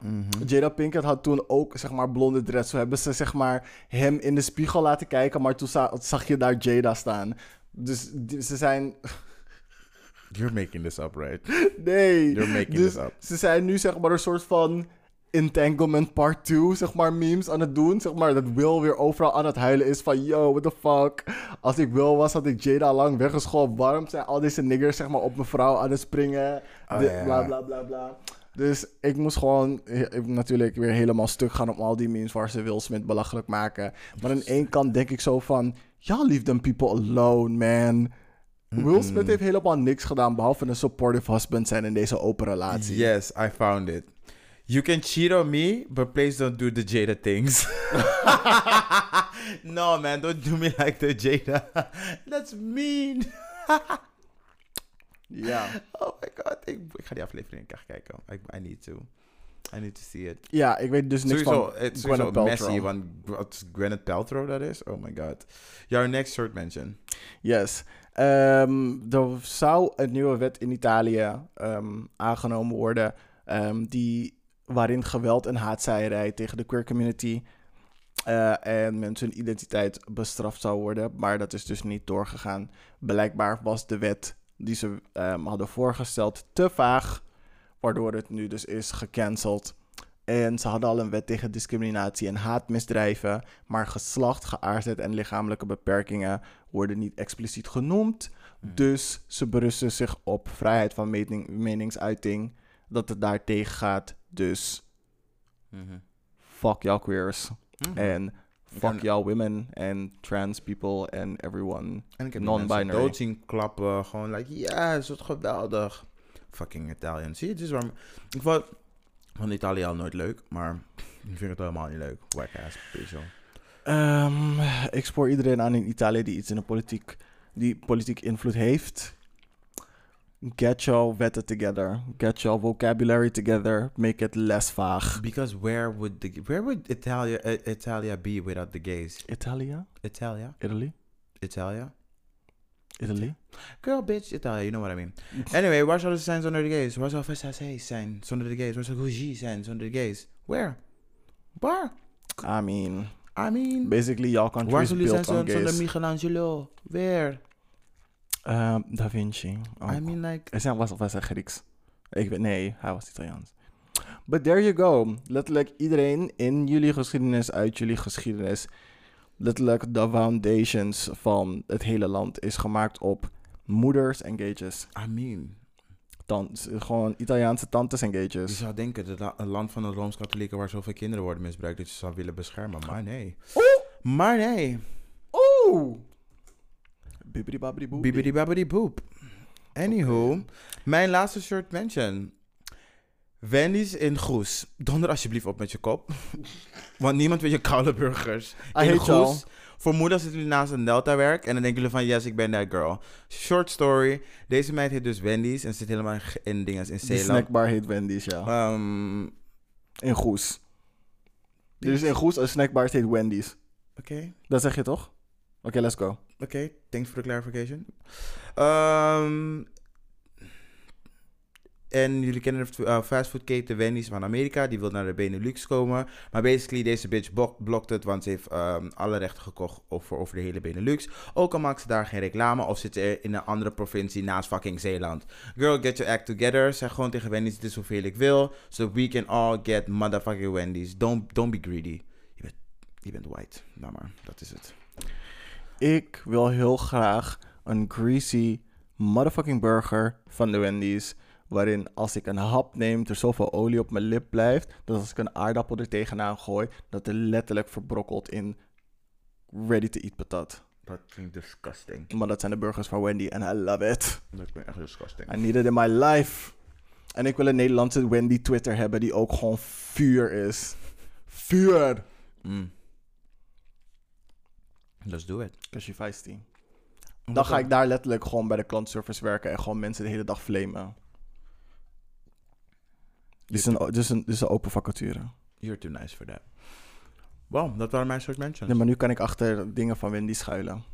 Mhm.
Jada Pinkett had toen ook zeg maar blonde dreads. Toen hebben ze zeg maar hem in de spiegel laten kijken. Maar toen za- zag je daar Jada staan. Dus die- ze zijn.
You're making this up, right?
Nee.
You're making
dus
this up.
ze zijn nu zeg maar een soort van entanglement part 2, zeg maar, memes aan het doen. Zeg maar, dat Will weer overal aan het huilen is van, yo, what the fuck. Als ik Will was, had ik Jada lang weggeschopt. Waarom zijn al deze niggers, zeg maar, op mijn vrouw aan het springen?
Oh,
De-
ja.
Bla, bla, bla, bla. Dus ik moest gewoon eh, natuurlijk weer helemaal stuk gaan op al die memes waar ze Will Smith belachelijk maken. Maar aan één kant denk ik zo van, ja, leave them people alone, man. Will Smith heeft helemaal niks gedaan behalve een supportive husband zijn in deze open relatie.
Yes, I found it. You can cheat on me, but please don't do the Jada things. (laughs) no, man, don't do me like the Jada. (laughs) That's mean. (laughs)
Ja.
Oh my god, ik, ik ga die aflevering echt kijken. I, I need to. I need to see it.
Ja, ik weet dus niks
Sowieso,
van
het is
Gwyneth Paltrow.
messy, want wat Gwyneth Paltrow dat is? Oh my god. Your next short mention.
Yes. Ehm, er zou een nieuwe wet in Italië ehm, aangenomen worden... ehm, die, waarin geweld en haatzaaierij tegen de queer community... eh, en mensen hun identiteit bestraft zou worden. Maar dat is dus niet doorgegaan. Blijkbaar was de wet die ze ehm, hadden voorgesteld te vaag... waardoor het nu dus is gecanceld... En ze hadden al een wet tegen discriminatie en haatmisdrijven, maar geslacht, geaardheid en lichamelijke beperkingen worden niet expliciet genoemd. Dus ze berusten zich op vrijheid van mening- meningsuiting, dat het daar tegen gaat. Dus fuck y'all queers en fuck
kan-
y'all women en trans people en everyone.
En ik heb
Non-binary.
dood zien klappen. Gewoon like, ja, is het geweldig. Fucking Italian. Zie je, dit is waarom... Ik vond van Italië al nooit leuk, maar ik vind het helemaal niet leuk. Whack ass pizza.
Ehm, ik spoor iedereen aan in Italië die iets in de politiek, die politiek invloed heeft. Get your wetten together. Get your vocabulary together. Make it less vaag.
Because where would the where would Italia uh, Italia be without the gays?
Italia?
Italia,
Italy?
Italia.
Italy?
Girl, bitch, Italia, you know what I mean. Anyway, waar zouden ze zijn zonder de gays? Waar zou Versace zijn zonder de gays? Waar zou Gucci zijn zonder de gays? Where? Waar?
I mean,
I mean,
basically y'all country
waar
is
zullen ze zijn
built on
zon- zonder
gays.
Michelangelo? Where?
Ehm, da Vinci. Oh.
I mean, like,
Hij was, was hij Grieks? Ik weet, nee, hij was Italiaans. But there you go. Letterlijk iedereen in jullie geschiedenis, uit jullie geschiedenis. Letterlijk de foundations van het hele land is gemaakt op moeders en gages.
I mean,
Tant, gewoon Italiaanse tantes en
je
gages.
zou denken dat la- een land van de Rooms-Katholieken waar zoveel kinderen worden misbruikt, dat je zou willen beschermen. Maar nee. Maar nee.
Oeh! Bibidi babidi boe.
Bibidi babidi boop. Anywho, mijn laatste short mention. Wendy's in Goes. Donder alsjeblieft op met je kop. (laughs) Want niemand wil je koude burgers.
I
in. Goes. Voor moeders zitten jullie naast een Delta werk. En dan denken jullie van, yes, ik ben that girl. Short story. Deze meid heet dus Wendy's. En zit helemaal in, in dingen in Zeeland.
snackbar heet Wendy's, ja.
Ehm, Oké.
In Goes. Er is in Goes een snackbar heet Wendy's. Dat zeg je toch? Oké, let's go.
Oké, thanks for the clarification. Ehm, En jullie kennen de uh, fastfoodketen Wendy's van Amerika. Die wil naar de Benelux komen. Maar basically, deze bitch blok- blokt het. Want ze heeft ehm, alle rechten gekocht over, over de hele Benelux. Ook al maakt ze daar geen reclame. Of zit ze in een andere provincie naast fucking Zeeland. Girl, get your act together. Zeg gewoon tegen Wendy's, dit is hoeveel ik wil. So we can all get motherfucking Wendy's. Don't, don't be greedy. Je bent, je bent white. Nou maar, dat is het.
Ik wil heel graag een greasy motherfucking burger van de Wendy's. Waarin als ik een hap neem, er zoveel olie op mijn lip blijft. Dat als ik een aardappel er tegenaan gooi, dat er letterlijk verbrokkelt in ready to eat patat.
Dat klinkt disgusting.
Maar dat zijn de burgers van Wendy en I love it.
Dat klinkt echt disgusting.
I need it in my life. En ik wil een Nederlandse Wendy Twitter hebben die ook gewoon vuur is. Vuur!
Mm. Let's do it.
Feisty. Dan ga ik daar letterlijk gewoon bij de klantservice werken en gewoon mensen de hele dag flamen. Dit is een, dit is een, dit is een open vacature.
You're too nice for that. Wow, dat waren mijn soort mentions.
Nee, maar nu kan ik achter dingen van Wendy schuilen.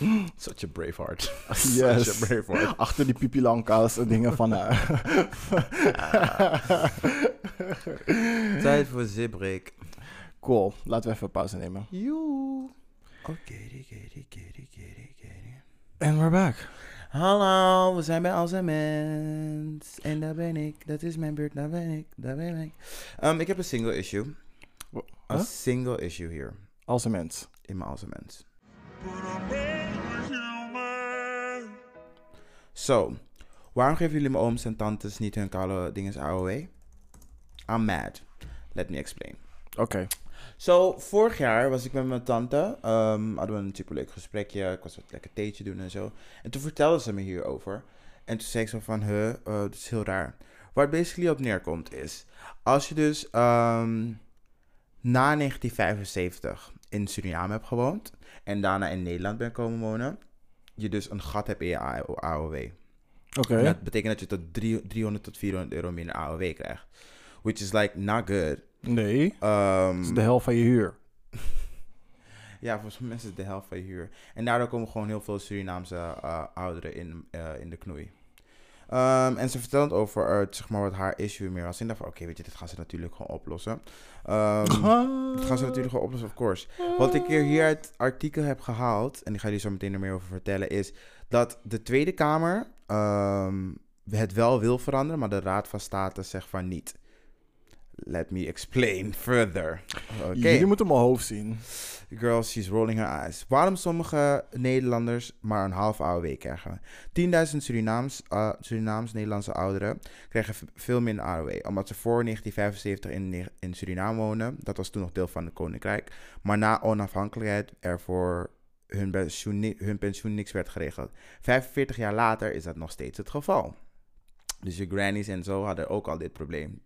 (laughs)
Such a brave heart.
Yes. (laughs)
Such a brave heart.
Achter die pipilanka's en dingen van haar. (laughs)
Tijd voor zipbreak.
Cool, laten we even pauze nemen.
Joe. Oké, oké.
En we're back.
Hallo, we zijn bij Als een Mens. En daar ben ik. Dat is mijn beurt. Daar ben ik. Daar ben ik. Ehm, ik heb een single issue. Een
Huh?
single issue hier.
Als een mens.
In mijn Als een Mens. Zo. Waarom geven jullie mijn ooms en tantes niet hun koude dinges AOW? I'm mad. Let me explain.
Oké.
Zo, vorig jaar was ik met mijn tante. ehm, hadden we een superleuk gesprekje. Ik was wat lekker theetje doen en zo. En toen vertelde ze me hierover. En toen zei ik zo van, huh, eh, dat is heel raar. Waar het basically op neerkomt is... Als je dus ehm, na 1975 in Suriname hebt gewoond... en daarna in Nederland bent komen wonen... je dus een gat hebt in je AOW.
Oké.
Dat betekent dat je tot drie- 300 tot 400 euro minder AOW krijgt. Which is like not good.
Nee. Dat is de helft van je huur. (laughs)
Ja, voor sommige mensen is het de helft van je huur. En daardoor komen gewoon heel veel Surinaamse eh, ouderen in, eh, in de knoei. Ehm, en ze vertelt over eh, zeg maar, wat haar issue meer was. En dacht van, oké, weet je, dit gaan ze natuurlijk gewoon oplossen. (laughs) Dat gaan ze natuurlijk gewoon oplossen, of course. Wat ik hier, het artikel heb gehaald, en ik ga jullie zo meteen er meer over vertellen, is dat de Tweede Kamer ehm, het wel wil veranderen, maar de Raad van State zegt van niet. Let me explain further. Oké.
Jullie moeten mijn hoofd zien.
Girl, she's rolling her eyes. Waarom sommige Nederlanders maar een half AOW krijgen? 10.000 Surinaams, eh, Surinaams-Nederlandse ouderen krijgen veel minder AOW. Omdat ze voor 1975 in, in Suriname wonen. Dat was toen nog deel van het Koninkrijk. Maar na onafhankelijkheid er voor hun pensioen, hun pensioen niks werd geregeld. 45 jaar later is dat nog steeds het geval. Dus je grannies en zo hadden ook al dit probleem.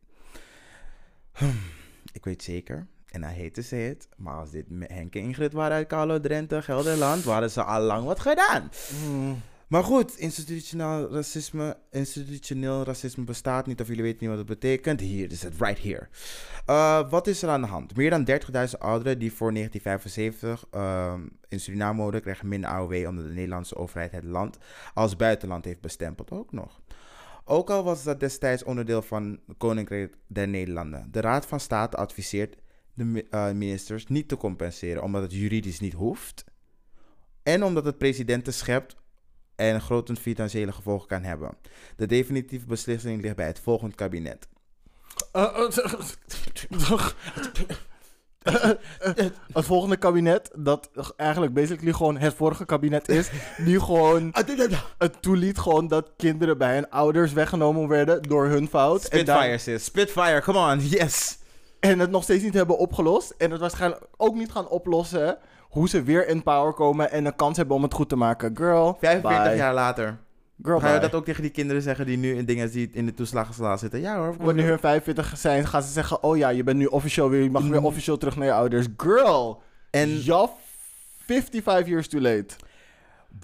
Ik weet zeker, en hate to say it, maar als dit Henk en Ingrid waren uit Carlo, Drenthe, Gelderland, waren ze al lang wat gedaan.
Mm.
Maar goed, institutioneel racisme, institutioneel racisme bestaat niet, of jullie weten niet wat het betekent. Hier is het, right here. Uh, wat is er aan de hand? Meer dan 30.000 ouderen die voor 1975 ehm, in Suriname wonen, krijgen minder AOW omdat de Nederlandse overheid het land als buitenland heeft bestempeld ook nog. Ook al was dat destijds onderdeel van Koninkrijk der Nederlanden. De Raad van State adviseert de eh, ministers niet te compenseren omdat het juridisch niet hoeft. En omdat het presidenten schept en grote financiële gevolgen kan hebben. De definitieve beslissing ligt bij het volgend kabinet.
Eh, (laughs) het volgende kabinet, dat eigenlijk basically gewoon het vorige kabinet is, die gewoon het toeliet gewoon dat kinderen bij hun ouders weggenomen werden door hun fout.
Spitfire, sis. Spitfire, come on, yes.
en het nog steeds niet hebben opgelost. En het waarschijnlijk ook niet gaan oplossen hoe ze weer in power komen en een kans hebben om het goed te maken. Girl,
45
bye.
jaar later.
Girl,
Ga je
bye.
dat ook tegen die kinderen zeggen die nu in dingen die in de toeslagensla zitten? Ja hoor.
Wanneer hun 45 zijn, gaan ze zeggen: Oh ja, je bent nu officieel weer, je mag
Mm.
weer officieel terug naar je ouders. Girl,
En
ja, 55 years too late.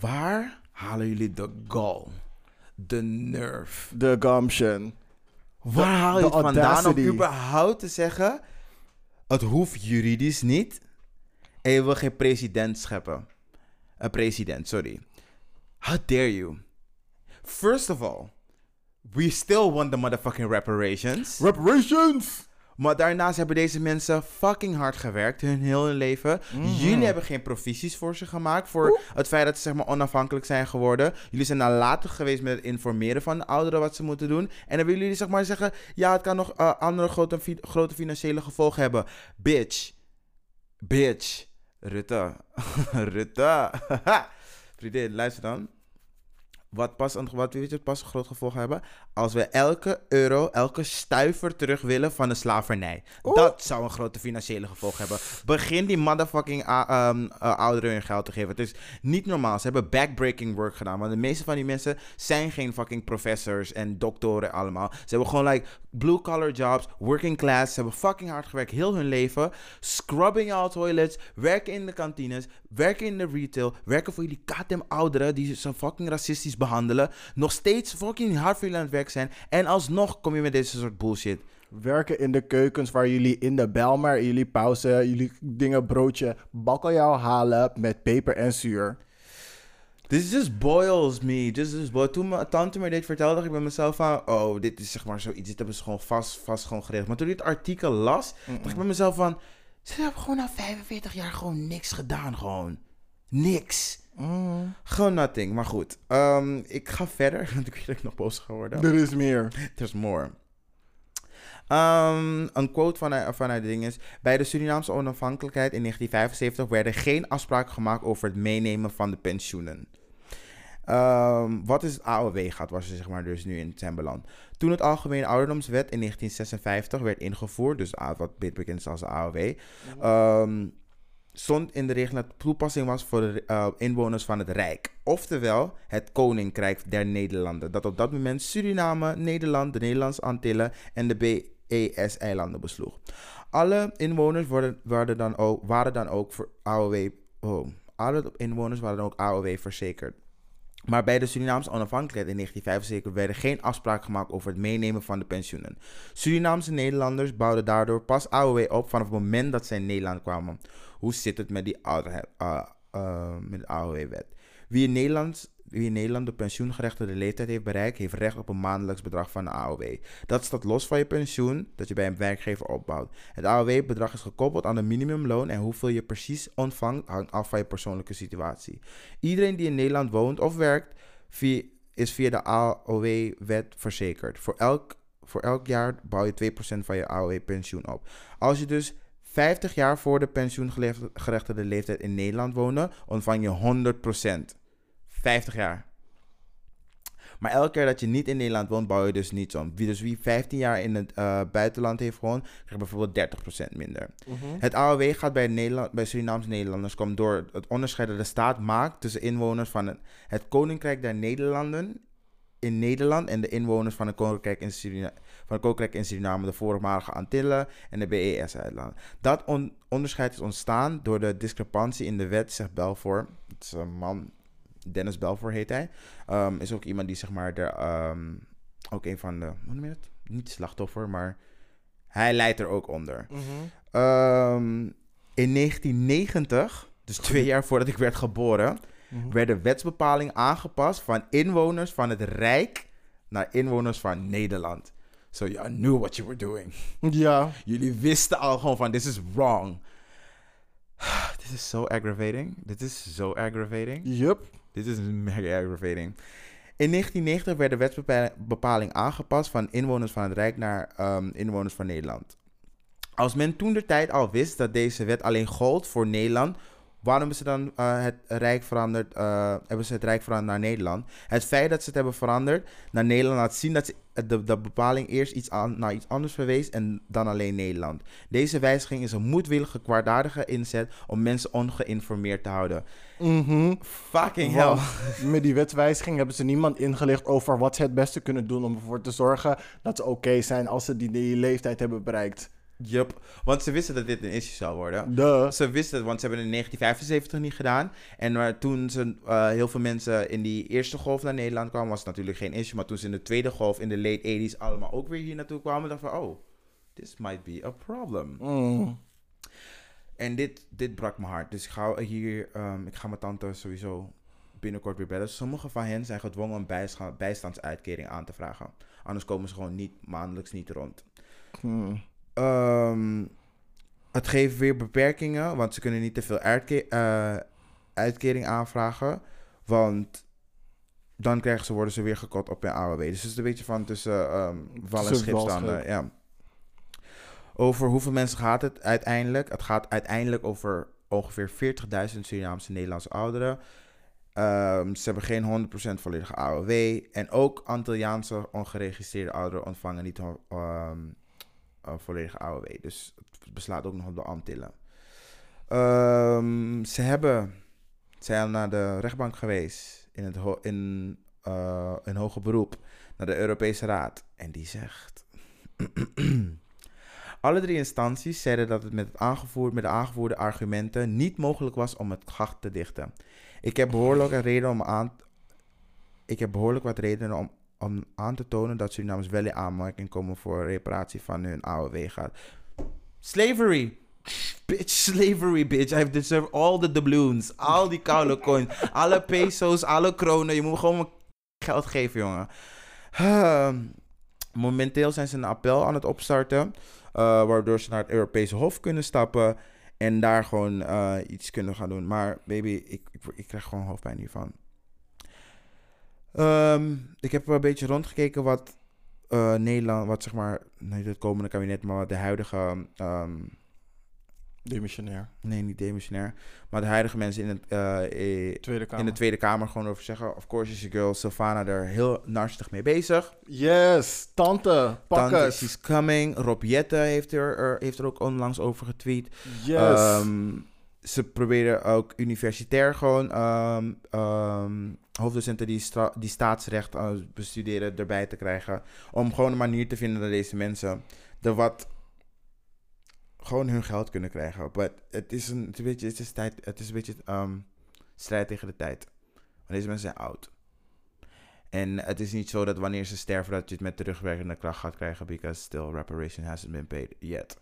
waar halen jullie de gall? De nerve?
De gumption.
Waar haal je het vandaan om überhaupt te zeggen... Het hoeft juridisch niet. En je wil geen president scheppen. Een president, sorry. How dare you? First of all, We still won the motherfucking reparations.
Reparations!
Maar daarnaast hebben deze mensen fucking hard gewerkt hun hun leven. Jullie hebben geen provisies voor ze gemaakt. Voor het feit dat ze zeg maar onafhankelijk zijn geworden. Jullie zijn nalatig geweest met het informeren van de ouderen wat ze moeten doen. En dan willen jullie zeg maar zeggen... Ja, het kan nog eh, andere grote, fi- grote financiële gevolgen hebben. Bitch. Bitch. Rutte. (laughs) Rutte. (laughs) Vriendin, luister dan. Wat pas, een, wat weet je, pas een groot gevolg hebben? Als we elke euro, elke stuiver terug willen van de slavernij. Dat zou een grote financiële gevolg hebben. Begin die motherfucking ah, ehm, eh, ouderen hun geld te geven. Het is niet normaal. Ze hebben backbreaking work gedaan. Want de meeste van die mensen zijn geen fucking professors en doktoren allemaal. Ze hebben gewoon like blue collar jobs, working class. Ze hebben fucking hard gewerkt heel hun leven. Scrubbing all toilets, werken in de kantines, werken in de retail, werken voor jullie goddamn ouderen die zo fucking racistisch behandelen. Nog steeds fucking hard voor jullie aan het werk zijn. En alsnog kom je met deze soort bullshit.
Werken in de keukens waar jullie in de Belmar, in jullie pauze, jullie dingen broodje, bakkeljauw halen met peper en zuur.
This just boils me. Just, just boil. Toen mijn tante me dit vertelde, dacht ik bij mezelf van... Oh, dit is zeg maar zoiets. Dit hebben ze gewoon vast, vast gewoon geregeld. Maar toen ik het artikel las, dacht ik bij mezelf van... Ze hebben gewoon na 45 jaar gewoon niks gedaan. Gewoon. Niks. Gewoon nothing. Maar goed. Ehm, ik ga verder. (laughs) Want ik weet dat ik nog boos ga worden.
Er is meer. (laughs)
There's more. Ehm, een quote vanuit, vanuit de ding is... Bij de Surinaamse onafhankelijkheid in 1975... werden geen afspraken gemaakt over het meenemen van de pensioenen. Ehm, wat is het AOW gaat, was er zeg maar dus nu in zijn beland. Toen het Algemene Ouderdomswet in 1956 werd ingevoerd... Dus wat beter bekend is als de AOW... ehm, stond in de regel dat het toepassing was voor de eh, inwoners van het Rijk. Oftewel het Koninkrijk der Nederlanden. Dat op dat moment Suriname, Nederland, de Nederlandse Antillen en de BES-eilanden besloeg. Alle inwoners worden, waren, dan ook, waren dan ook voor AOW... Oh, alle inwoners waren dan ook AOW verzekerd. Maar bij de Surinaamse onafhankelijkheid in 1975 werden geen afspraken gemaakt over het meenemen van de pensioenen. Surinaamse Nederlanders bouwden daardoor pas AOW op vanaf het moment dat zij in Nederland kwamen. Hoe zit het met, die ouder, uh, uh, met de AOW-wet? Wie in Nederland wie in Nederland de pensioengerechtigde leeftijd heeft bereikt, heeft recht op een maandelijks bedrag van de AOW. Dat staat los van je pensioen dat je bij een werkgever opbouwt. Het AOW-bedrag is gekoppeld aan de minimumloon en hoeveel je precies ontvangt hangt af van je persoonlijke situatie. Iedereen die in Nederland woont of werkt, is via de AOW-wet verzekerd. Voor elk, voor elk jaar bouw je 2% van je AOW-pensioen op. Als je dus 50 jaar voor de pensioengerechtigde leeftijd in Nederland wonen, ontvang je 100%. 50 jaar. Maar elke keer dat je niet in Nederland woont, bouw je dus niets om. Wie, dus wie 15 jaar in het uh, buitenland heeft gewoond, krijgt bijvoorbeeld 30% minder. Het AOW gaat bij, Nederland, bij Surinaamse Nederlanders komt door het onderscheid dat de staat maakt tussen inwoners van het, het Koninkrijk der Nederlanden in Nederland en de inwoners van het Koninkrijk in, Surina van het Koninkrijk in Suriname, de voormalige Antillen en de BES-eilanden. Dat on onderscheid is ontstaan door de discrepantie in de wet, zegt Belfour. Het is een man Dennis Belfour heet hij. Um, is ook iemand die zeg maar er um, ook een van de hoe noem je het? Niet slachtoffer, maar hij leidt er ook onder. Mm -hmm. um, in 1990, dus twee jaar voordat ik werd geboren, mm -hmm. werd de wetsbepaling aangepast van inwoners van het Rijk naar inwoners van Nederland. So you knew what you were doing.
Ja.
Jullie wisten al gewoon van this is wrong. (sighs) Dit is zo so aggravating. Dit is zo so aggravating.
Yup.
Dit is mega aggravating. In 1990 werd de wetsbepaling aangepast van inwoners van het Rijk naar um, inwoners van Nederland. Als men toen de tijd al wist dat deze wet alleen gold voor Nederland, waarom hebben ze dan uh, het Rijk veranderd? Uh, hebben ze het Rijk veranderd naar Nederland? Het feit dat ze het hebben veranderd naar Nederland laat zien dat ze de, de bepaling eerst iets aan, naar iets anders verwees en dan alleen Nederland. Deze wijziging is een moedwillige, kwaadaardige inzet om mensen ongeïnformeerd te houden.
Mm -hmm.
Fucking hell.
Met die wetswijziging hebben ze niemand ingelicht over wat ze het beste kunnen doen om ervoor te zorgen dat ze oké okay zijn als ze die, die leeftijd hebben bereikt.
Yup, want ze wisten dat dit een issue zou worden.
Duh.
Ze wisten het, want ze hebben het in 1975 niet gedaan. En maar toen ze, uh, heel veel mensen in die eerste golf naar Nederland kwamen, was het natuurlijk geen issue. Maar toen ze in de tweede golf, in de late 80s, allemaal ook weer hier naartoe kwamen, dachten van, oh, this might be a problem.
Mm.
En dit, dit brak mijn hart. Dus ik ga hier, um, ik ga mijn tante sowieso binnenkort weer bellen. Sommige van hen zijn gedwongen een bijsta- bijstandsuitkering aan te vragen. Anders komen ze gewoon niet, maandelijks niet rond.
Hmm.
Ehm, het geeft weer beperkingen, want ze kunnen niet te veel uitke- eh, uitkering aanvragen. Want dan krijgen ze, worden ze weer gekort op hun AOW. Dus het is een beetje van tussen ehm wal en
Tussen
schip
wal en
staan.
schip.
Ja. Over hoeveel mensen gaat het uiteindelijk? Het gaat uiteindelijk over ongeveer 40.000 Surinaamse Nederlandse ouderen. Ehm, ze hebben geen 100% volledige AOW. En ook Antilliaanse ongeregistreerde ouderen ontvangen niet een volledige AOW. Dus het beslaat ook nog op de Antillen. Ehm, ze hebben zijn naar de rechtbank geweest in, het in, eh, in hoger beroep naar de Europese Raad. En die zegt. (clears throat) Alle drie instanties zeiden dat het met, het aangevoerd, met de aangevoerde argumenten niet mogelijk was om het gat te dichten. Ik heb behoorlijk, een reden om aan, ik heb behoorlijk wat redenen om, om aan te tonen dat Surinamers wel in aanmerking komen voor reparatie van hun AOW gaat. Slavery! Bitch, slavery, bitch. I deserve all the doubloons. Al die koude coins. alle (laughs) peso's, alle kronen. Je moet gewoon mijn geld geven, jongen. Ehm, momenteel zijn ze een appel aan het opstarten. eh, waardoor ze naar het Europese Hof kunnen stappen. En daar gewoon eh, iets kunnen gaan doen. Maar baby, ik, ik, ik krijg gewoon hoofdpijn hiervan. Ehm, ik heb een beetje rondgekeken wat eh, Nederland, wat zeg maar, niet het komende kabinet, maar de huidige, ehm,
Demissionair.
nee, niet demissionair, maar de huidige mensen in, het, eh,
Tweede Kamer.
in de Tweede Kamer gewoon over zeggen. Of course is je girl Sylvana er heel narstig mee bezig.
Yes, tante, pak
Tante, she's coming. Rob Jette heeft er, er- heeft er ook onlangs over getweet.
Yes.
Ehm, ze proberen ook universitair gewoon ehm, hoofddocenten die, die staatsrecht eh, bestuderen erbij te krijgen. Om gewoon een manier te vinden dat deze mensen er wat gewoon hun geld kunnen krijgen. Maar het is een, beetje, het is tijd, het is een beetje ehm, strijd tegen de tijd. Want deze mensen zijn oud. En het is niet zo dat wanneer ze sterven dat je het met terugwerkende kracht gaat krijgen. Because still reparation hasn't been paid yet.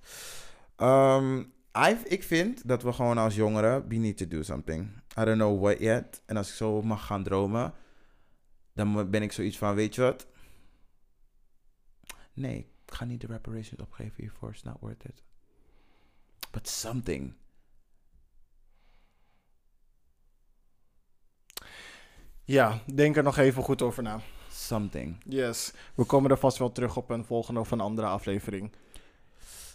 Ehm, I- ik vind dat we gewoon als jongeren, we need to do something. I don't know what yet. En als ik zo mag gaan dromen, dan ben ik zoiets van, weet je wat? Nee, ik ga niet de reparations opgeven hiervoor. It's not worth it. But something.
Ja, denk er nog even goed over na.
Something.
Yes. We komen er vast wel terug op een volgende of een andere aflevering.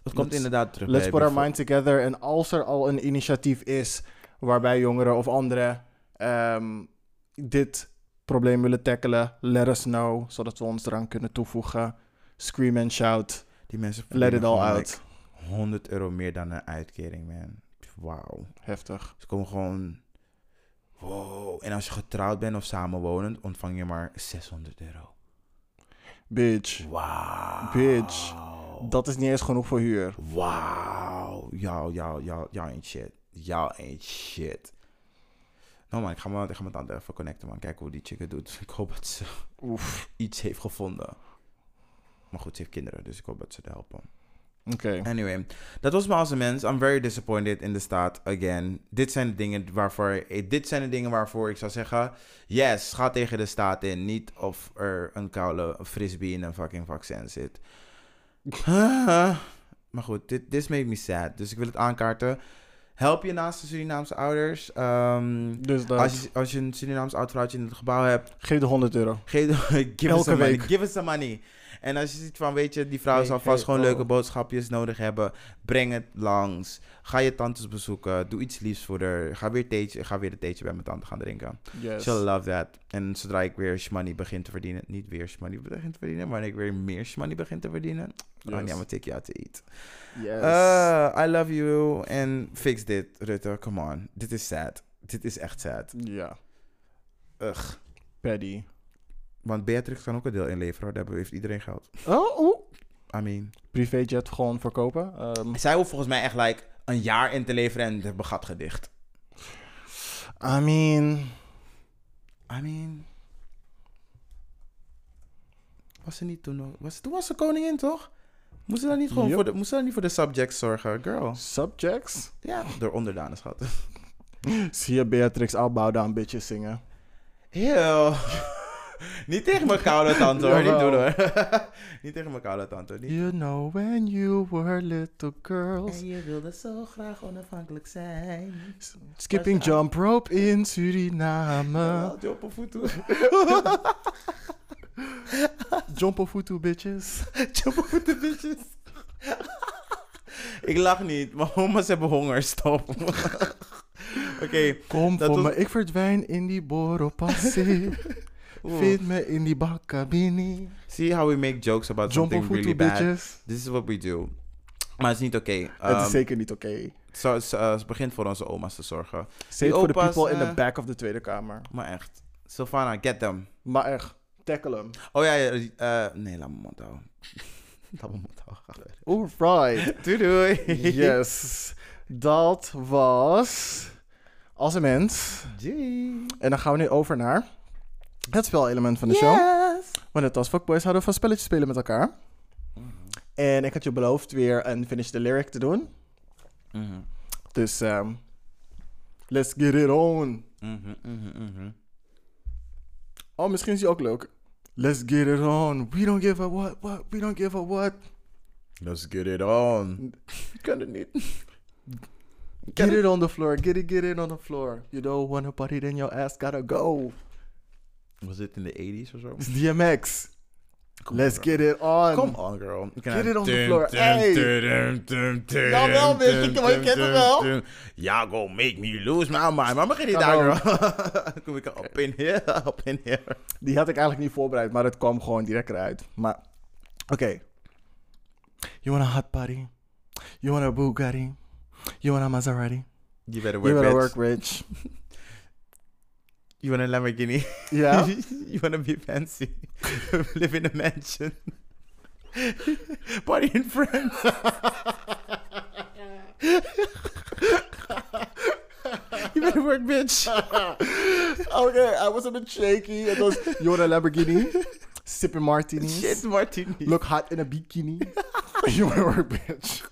Het komt
Let's-
inderdaad terug.
Let's put our
before-
mind together. En als er al een initiatief is waarbij jongeren of anderen ehm, dit probleem willen tackelen, let us know, zodat we ons eraan kunnen toevoegen. Scream and shout.
Die mensen
Let it all out.
like, 100 euro meer dan een uitkering, man. Wauw.
Heftig.
Ze komen gewoon... Wow. En als je getrouwd bent of samenwonend, ontvang je maar 600 euro.
Bitch.
Wauw.
Bitch. Dat is niet eens genoeg voor huur.
Wauw. Jou, jou, jou, jou ain't shit. Jou ain't shit. Nou man, ik ga me, ik ga me tante even connecten man. Kijken hoe die chick het doet. (laughs) Ik hoop dat ze
Oef.
iets heeft gevonden. Maar goed, ze heeft kinderen, dus ik hoop dat ze het helpen.
Oké.
Anyway, dat was me als een mens. I'm very disappointed in de staat again. Dit zijn de dingen waarvoor, eh, dit zijn de dingen waarvoor ik zou zeggen, yes, ga tegen de staat in. Niet of er een koude frisbee in een fucking vaccin zit. (laughs) Maar goed, dit this made me sad. Dus ik wil het aankaarten. Help je naast de Surinaamse ouders. Ehm,
Dus dat.
als, je, als je een Surinaams oud vrouwtje in het gebouw hebt,
Geef de 100 euro.
Geef, (laughs) give us
Elke
money.
week.
Give us some money. En als je ziet van, weet je, die vrouw
Nee,
zal vast gewoon
oh.
leuke boodschapjes nodig hebben. Breng het langs. Ga je tantes bezoeken. Doe iets liefs voor haar. Ga weer, theetje, ga weer een theetje bij mijn tante gaan drinken.
Yes.
She'll love that. En zodra ik weer money begin te verdienen. Niet weer money begin te verdienen. Maar ik weer meer money begin te verdienen.
Yes.
Oh, ja, maar take you out to eat.
Yes.
Uh, I love you. En fix dit, Rutte. Come on. Dit is sad. Dit is echt sad.
ja.
Ugh.
Paddy.
Want Beatrix kan ook een deel inleveren. Daar heeft iedereen geld.
Oh, oeh.
I mean...
Privéjet gewoon verkopen. Ehm,
Zij hoeft volgens mij echt like, een jaar in te leveren en het gat gedicht.
I mean...
I mean... Was ze niet toen nog... Was, toen was ze koningin, toch? Moest ze dan niet gewoon voor de, moest ze dan niet voor de subjects zorgen, girl?
Subjects?
Ja, door onderdanen, schat. (laughs)
Zie je Beatrix Albouden aan bitches zingen?
Eeuw. (laughs) (laughs) niet tegen mijn koude tante hoor, niet doen hoor. (laughs) niet tegen mijn koude tante hoor. Niet.
You know when you were little girls.
je wilde zo graag onafhankelijk zijn.
Skipping jump rope in Suriname.
Jump voet
Jump Futu bitches.
Jump voet de bitches. Ik lach niet, maar homo's hebben honger, stop. (laughs) Oké,
Kom
Dat
voor
was-
me, ik verdwijn in die borrelpassie. Vind me in die bakkabini.
see how we make jokes about something really bad.
bitches.
This is what we do. Maar het is niet oké.
Het
Um,
is zeker niet oké.
Zo, ze, eh, ze begint voor onze oma's te zorgen.
It for the
opa's,
people in
eh,
the back of the Tweede Kamer.
Maar echt. Sylvana, get them.
Maar echt, tackle hem.
Oh ja, ja eh, nee, laat me mond houden. (laughs) laat me mond houden.
Alright. (laughs)
Doei doei.
Yes. Dat was Als een mens.
Doei.
En dan gaan we nu over naar het spelelement van de show.
Yes.
Want net als fuckboys houden we van spelletjes spelen met elkaar. En ik had je beloofd weer een finish the lyric te doen.
Mhm.
Dus ehm, let's get it on.
Mhm, mhm, mhm.
Oh, misschien is die ook leuk. Let's get it on. We don't give a what, what. We don't give a what.
Let's get it on.
Ik (laughs) kan het niet. Get it on the floor. Get it, get it on the floor. You don't wanna party, then your ass gotta go.
Was dit in de 80s of zo?
DMX. Let's get it on.
Come on, girl.
Get it on the floor. Hey. Jawel, bitch, ik- kent hem wel.
Go make me lose my mind. Maar begin niet daar, girl. (laughs) Kom ik op in here, (laughs) op in here.
Die had ik eigenlijk niet voorbereid, maar het kwam gewoon direct eruit. Maar, oké. You want a hot party? You want a Bugatti? You want a Maserati?
You better
You
work,
better
bitch.
work rich. (laughs)
You want a Lamborghini?
Ja? (laughs)
you want to be fancy? (laughs) Live in a mansion? (laughs) Party in France? you better work, bitch.
okay, I was a bit shaky. It was, you want a Lamborghini? Sipping martinis?
Shit, Martini.
Look hot in a bikini? you want to work, bitch?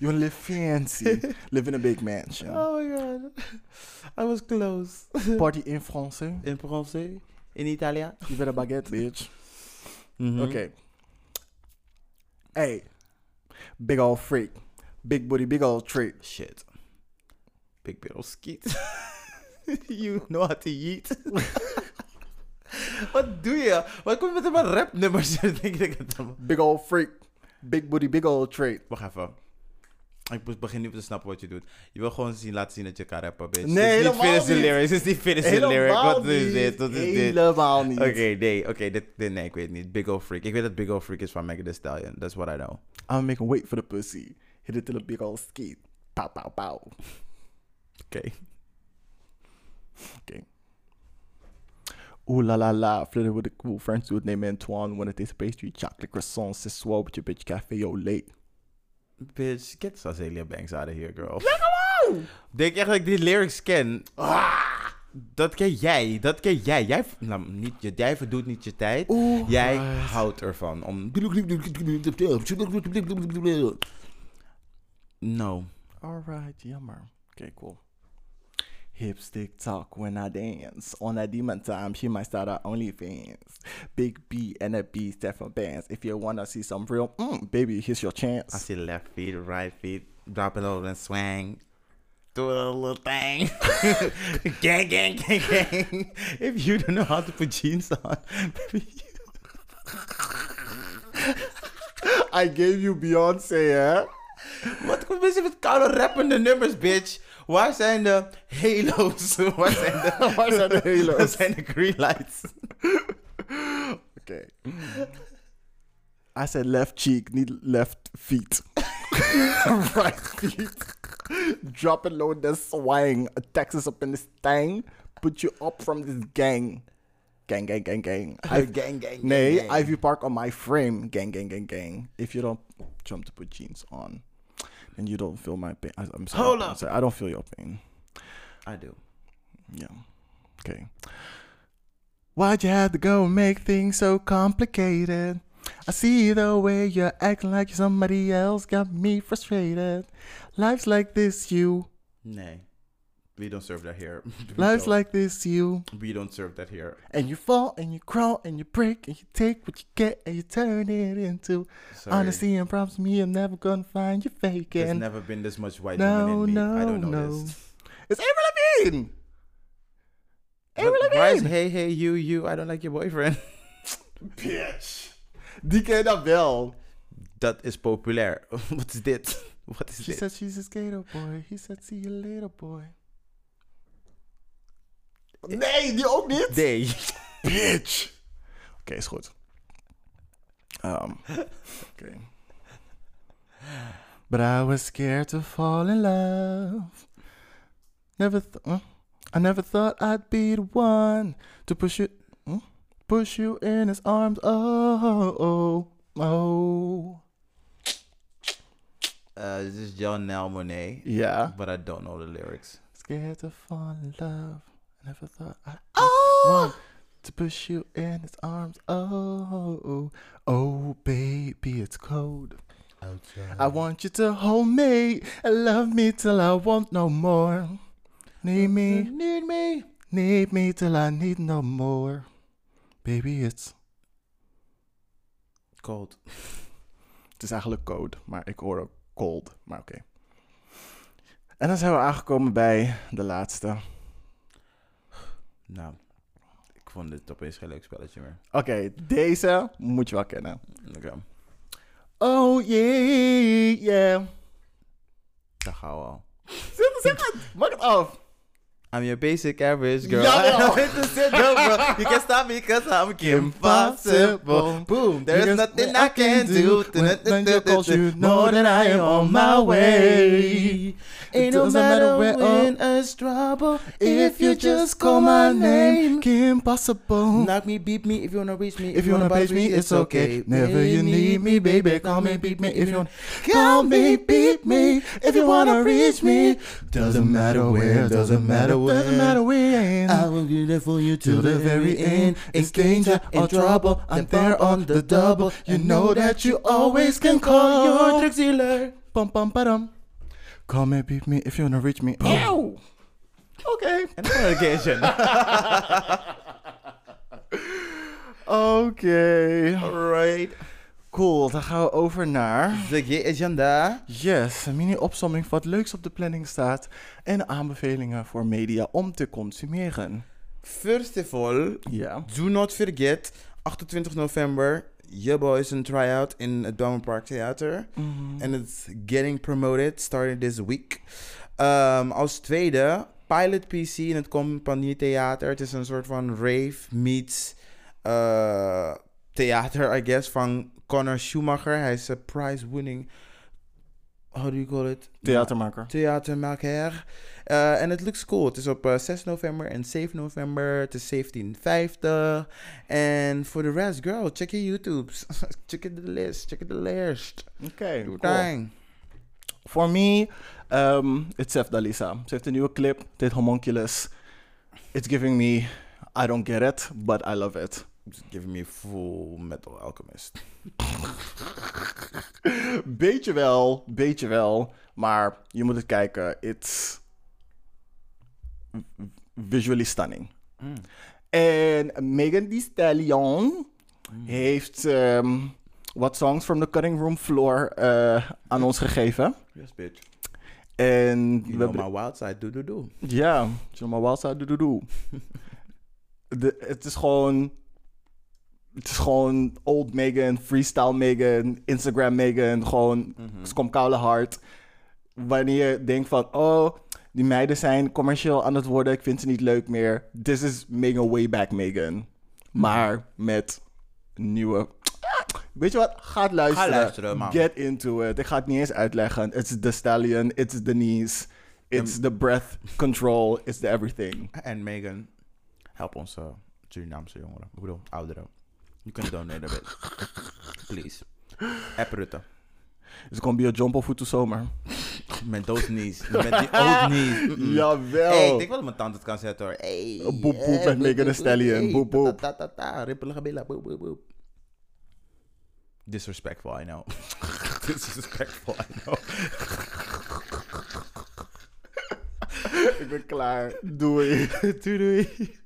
You want to live fancy? Live in a big mansion? (laughs)
Oh my god. I was close. (laughs)
Party in français?
In français? In Italia?
You better baguette, bitch.
Mhm.
Okay. Hey, big old freak. Big booty, big old treat.
Shit. Big Bill Skeet. (laughs) you know how to eat. Wat doe je? Wat kom je met een rapnummers? Denk ik dat ik het allemaal-
Big old freak. Big booty, big old treat.
Wacht even. Ik be- begin nu te snappen wat je doet. Je wil gewoon zien, laten zien dat je kan rappen, bitch.
Nee,
Dit is niet finish the
niet.
lyrics. Dit is niet finish the lyric. Wat is dit? Wat is dit?
Helemaal niet.
Oké, nee. Oké, dit, dit, nee, ik weet het niet. Big Ol' Freak. Ik weet dat Big Ol' Freak is van Megan Thee Stallion. That's what I know.
I'm making wait for the pussy. Hit it till a big old skeet. Pow, pow, pow.
Oké.
Ooh la la la, flitter with a cool friends with name Antoine. When it is pastry, chocolate croissants, swell with your bitch cafe au late.
Bitch, get Azealia Banks out of here, girl. Denk echt dat ik die lyrics ken? Dat ken jij. Dat ken jij. Jij, nou, niet, jij verdoet niet je tijd.
Oeh,
Jij houdt ervan om... No.
Alright, jammer. Okay, cool. Hip stick talk when I dance. On that demon time, she might start her OnlyFans. Big B and a B Stefan Bands. If you wanna see some real, mm, baby, here's your chance.
I see left feet, right feet, drop it over and swang. Do a little thing. (laughs) gang, gang, gang, gang. If you don't know how to put jeans on, (laughs) maybe
I gave you Beyonce, hè?
Wat komt mensen met koude rappende nummers, bitch? Waar zijn de halo's? Waar zijn de,
Waar zijn de halo's?
Waar zijn de green lights? (laughs)
Okay. I said left cheek, niet left feet. (laughs) right feet. Drop it low, then swang. Texas up in this thing. Put you up from this gang. Gang, gang, gang, gang. (laughs) I've,
gang, gang,
nee,
gang.
Ivy Park on my frame. Gang, gang, gang, gang. If you don't jump to put jeans on, then you don't feel my pain. I, am sorry.
Hold
I'm
up.
sorry. I don't feel your pain.
I do.
Yeah. Okay. Why'd you have to go and make things so complicated? I see the way you're acting like you're somebody else got me frustrated. Life's like this, you.
Nee. We don't serve that here. (laughs) Don't.
like this, you.
We don't serve that here.
And you fall and you crawl and you break and you take what you get and you turn it into
Sorry.
honesty and promise me I'm never gonna find you faking.
There's never been this much white
No,
woman in me. I
no,
don't know
no.
this.
It's Avril Lavigne. Avril
What- Why is hey hey you you? I don't like your boyfriend. (laughs)
Bitch. Die ken je dan wel.
Dat is populair. (laughs) Wat is dit? Wat
She
dit?
said she's a skater boy. He said see you later boy. Nee, die ook niet.
Nee.
Bitch. Oké, is goed. Um, Oké. But I was scared to fall in love. Never th- huh? I never thought I'd be the one to push you, huh? push you in his arms. Oh, oh, oh.
Uh, this is Janelle Monet.
Yeah.
But I don't know the lyrics.
Scared to fall in love. I never thought I'd
Oh!
want to push you in his arms. Oh, oh, oh, baby, it's cold. I want you to hold me and love me till I want no more. Need me,
Need me.
need me till I need no more. Baby, it's.
Cold. (laughs)
Het is eigenlijk code, maar ik hoor ook cold. Maar oké. En dan zijn we aangekomen bij de laatste.
Nou, ik vond dit opeens geen leuk spelletje meer.
Oké, deze moet je wel kennen.
Oké,
Oh yeah, yeah.
daar gaan we al.
Zeg het, maak het af.
I'm your basic average girl.
Jawel.
I know it to sit down, bro. You can stop me cause I'm impossible. Boom, there's nothing I can do.
You know that I am on my way.
Ain't no
doesn't
matter
where-
when
oh.
us trouble.
If you just call my name, Kim Possible.
Knock me, beat me if you wanna reach me.
If you wanna page me, it's okay. Never you need me, baby. Call me, beat me if you wanna. Call me, beat me if you wanna reach me. Doesn't matter where, doesn't matter when. Doesn't matter when.
I will be there for you
Till the very end, it's danger or trouble. I'm there on the double. You know that you always can call your
drug dealer.
Pam pam padam. Call me, beat me if you wanna reach me. Ow! Oké.
Another occasion. (laughs)
Oké.
Alright.
Cool, dan gaan we over naar...
De agenda.
Yes, een mini-opsomming van wat leuks op de planning staat. En aanbevelingen voor media om te consumeren.
First of all,
Ja.
do not forget, 28 november, your boys een try-out in het Belmont Park Theater. And it's getting promoted starting this week. Um, als tweede, Pilot PC in het Compagnie Theater. Het is een soort van rave meets uh, theater, I guess, van Connor Schumacher. Hij is een prize-winning, how do you call it?
Theatermaker.
Theatermaker. Uh, en het looks cool. Het is op uh, 6 november en 7 november. Het is 1750. En voor de rest, girl, check je YouTubes. (laughs) check the list. Check the list.
Oké,
Doe
cool. Voor me, um, it's Sef Dalisa. Ze heeft een nieuwe clip. Heet Homunculus. It's giving me... I don't get it, but I love it.
It's giving me full metal alchemist. (laughs)
beetje wel, beetje wel. Maar je moet het kijken. It's visually stunning.
Mm.
En Megan Thee Stallion heeft ehm, wat songs from the cutting room floor eh, aan ons gegeven.
Yes, bitch.
En
You
we
know
hebben...
my wild side. Do, do, do.
Ja, zeg maar wild side, doe, doe. (laughs) De, het is gewoon... Het is gewoon old Megan, freestyle Megan, Instagram Megan. Gewoon,
Mhm.
ze komt koude hard. Wanneer je denkt van, oh, die meiden zijn commercieel aan het worden. Ik vind ze niet leuk meer. This is Megan way back Megan. Maar met nieuwe... Weet je wat? Ga luisteren.
luisteren, man.
Get into it. Ik ga het niet eens uitleggen. It's the stallion, it's the knees, it's
En-
the breath control, it's the everything.
En Megan, help onze Surinaamse jongeren. Ik bedoel, ouderen. You can donate a bit. Please. App Rutte.
It's gonna be a jump of to zomer.
Met those knees. Met die old knees. Mm-mm. (laughs)
Jawel.
Hey, ik denk wel dat mijn tand het kan zetten hoor. Hey,
Boep, boep,
hey,
met Megan Thee Stallion. Boep, boep.
Ta, ta, ta, ta, rippelige billen. Boep, boep, boep. Disrespectful, I know. (laughs) Disrespectful, I know. (laughs) Ik ben klaar.
Doei.
doei doei.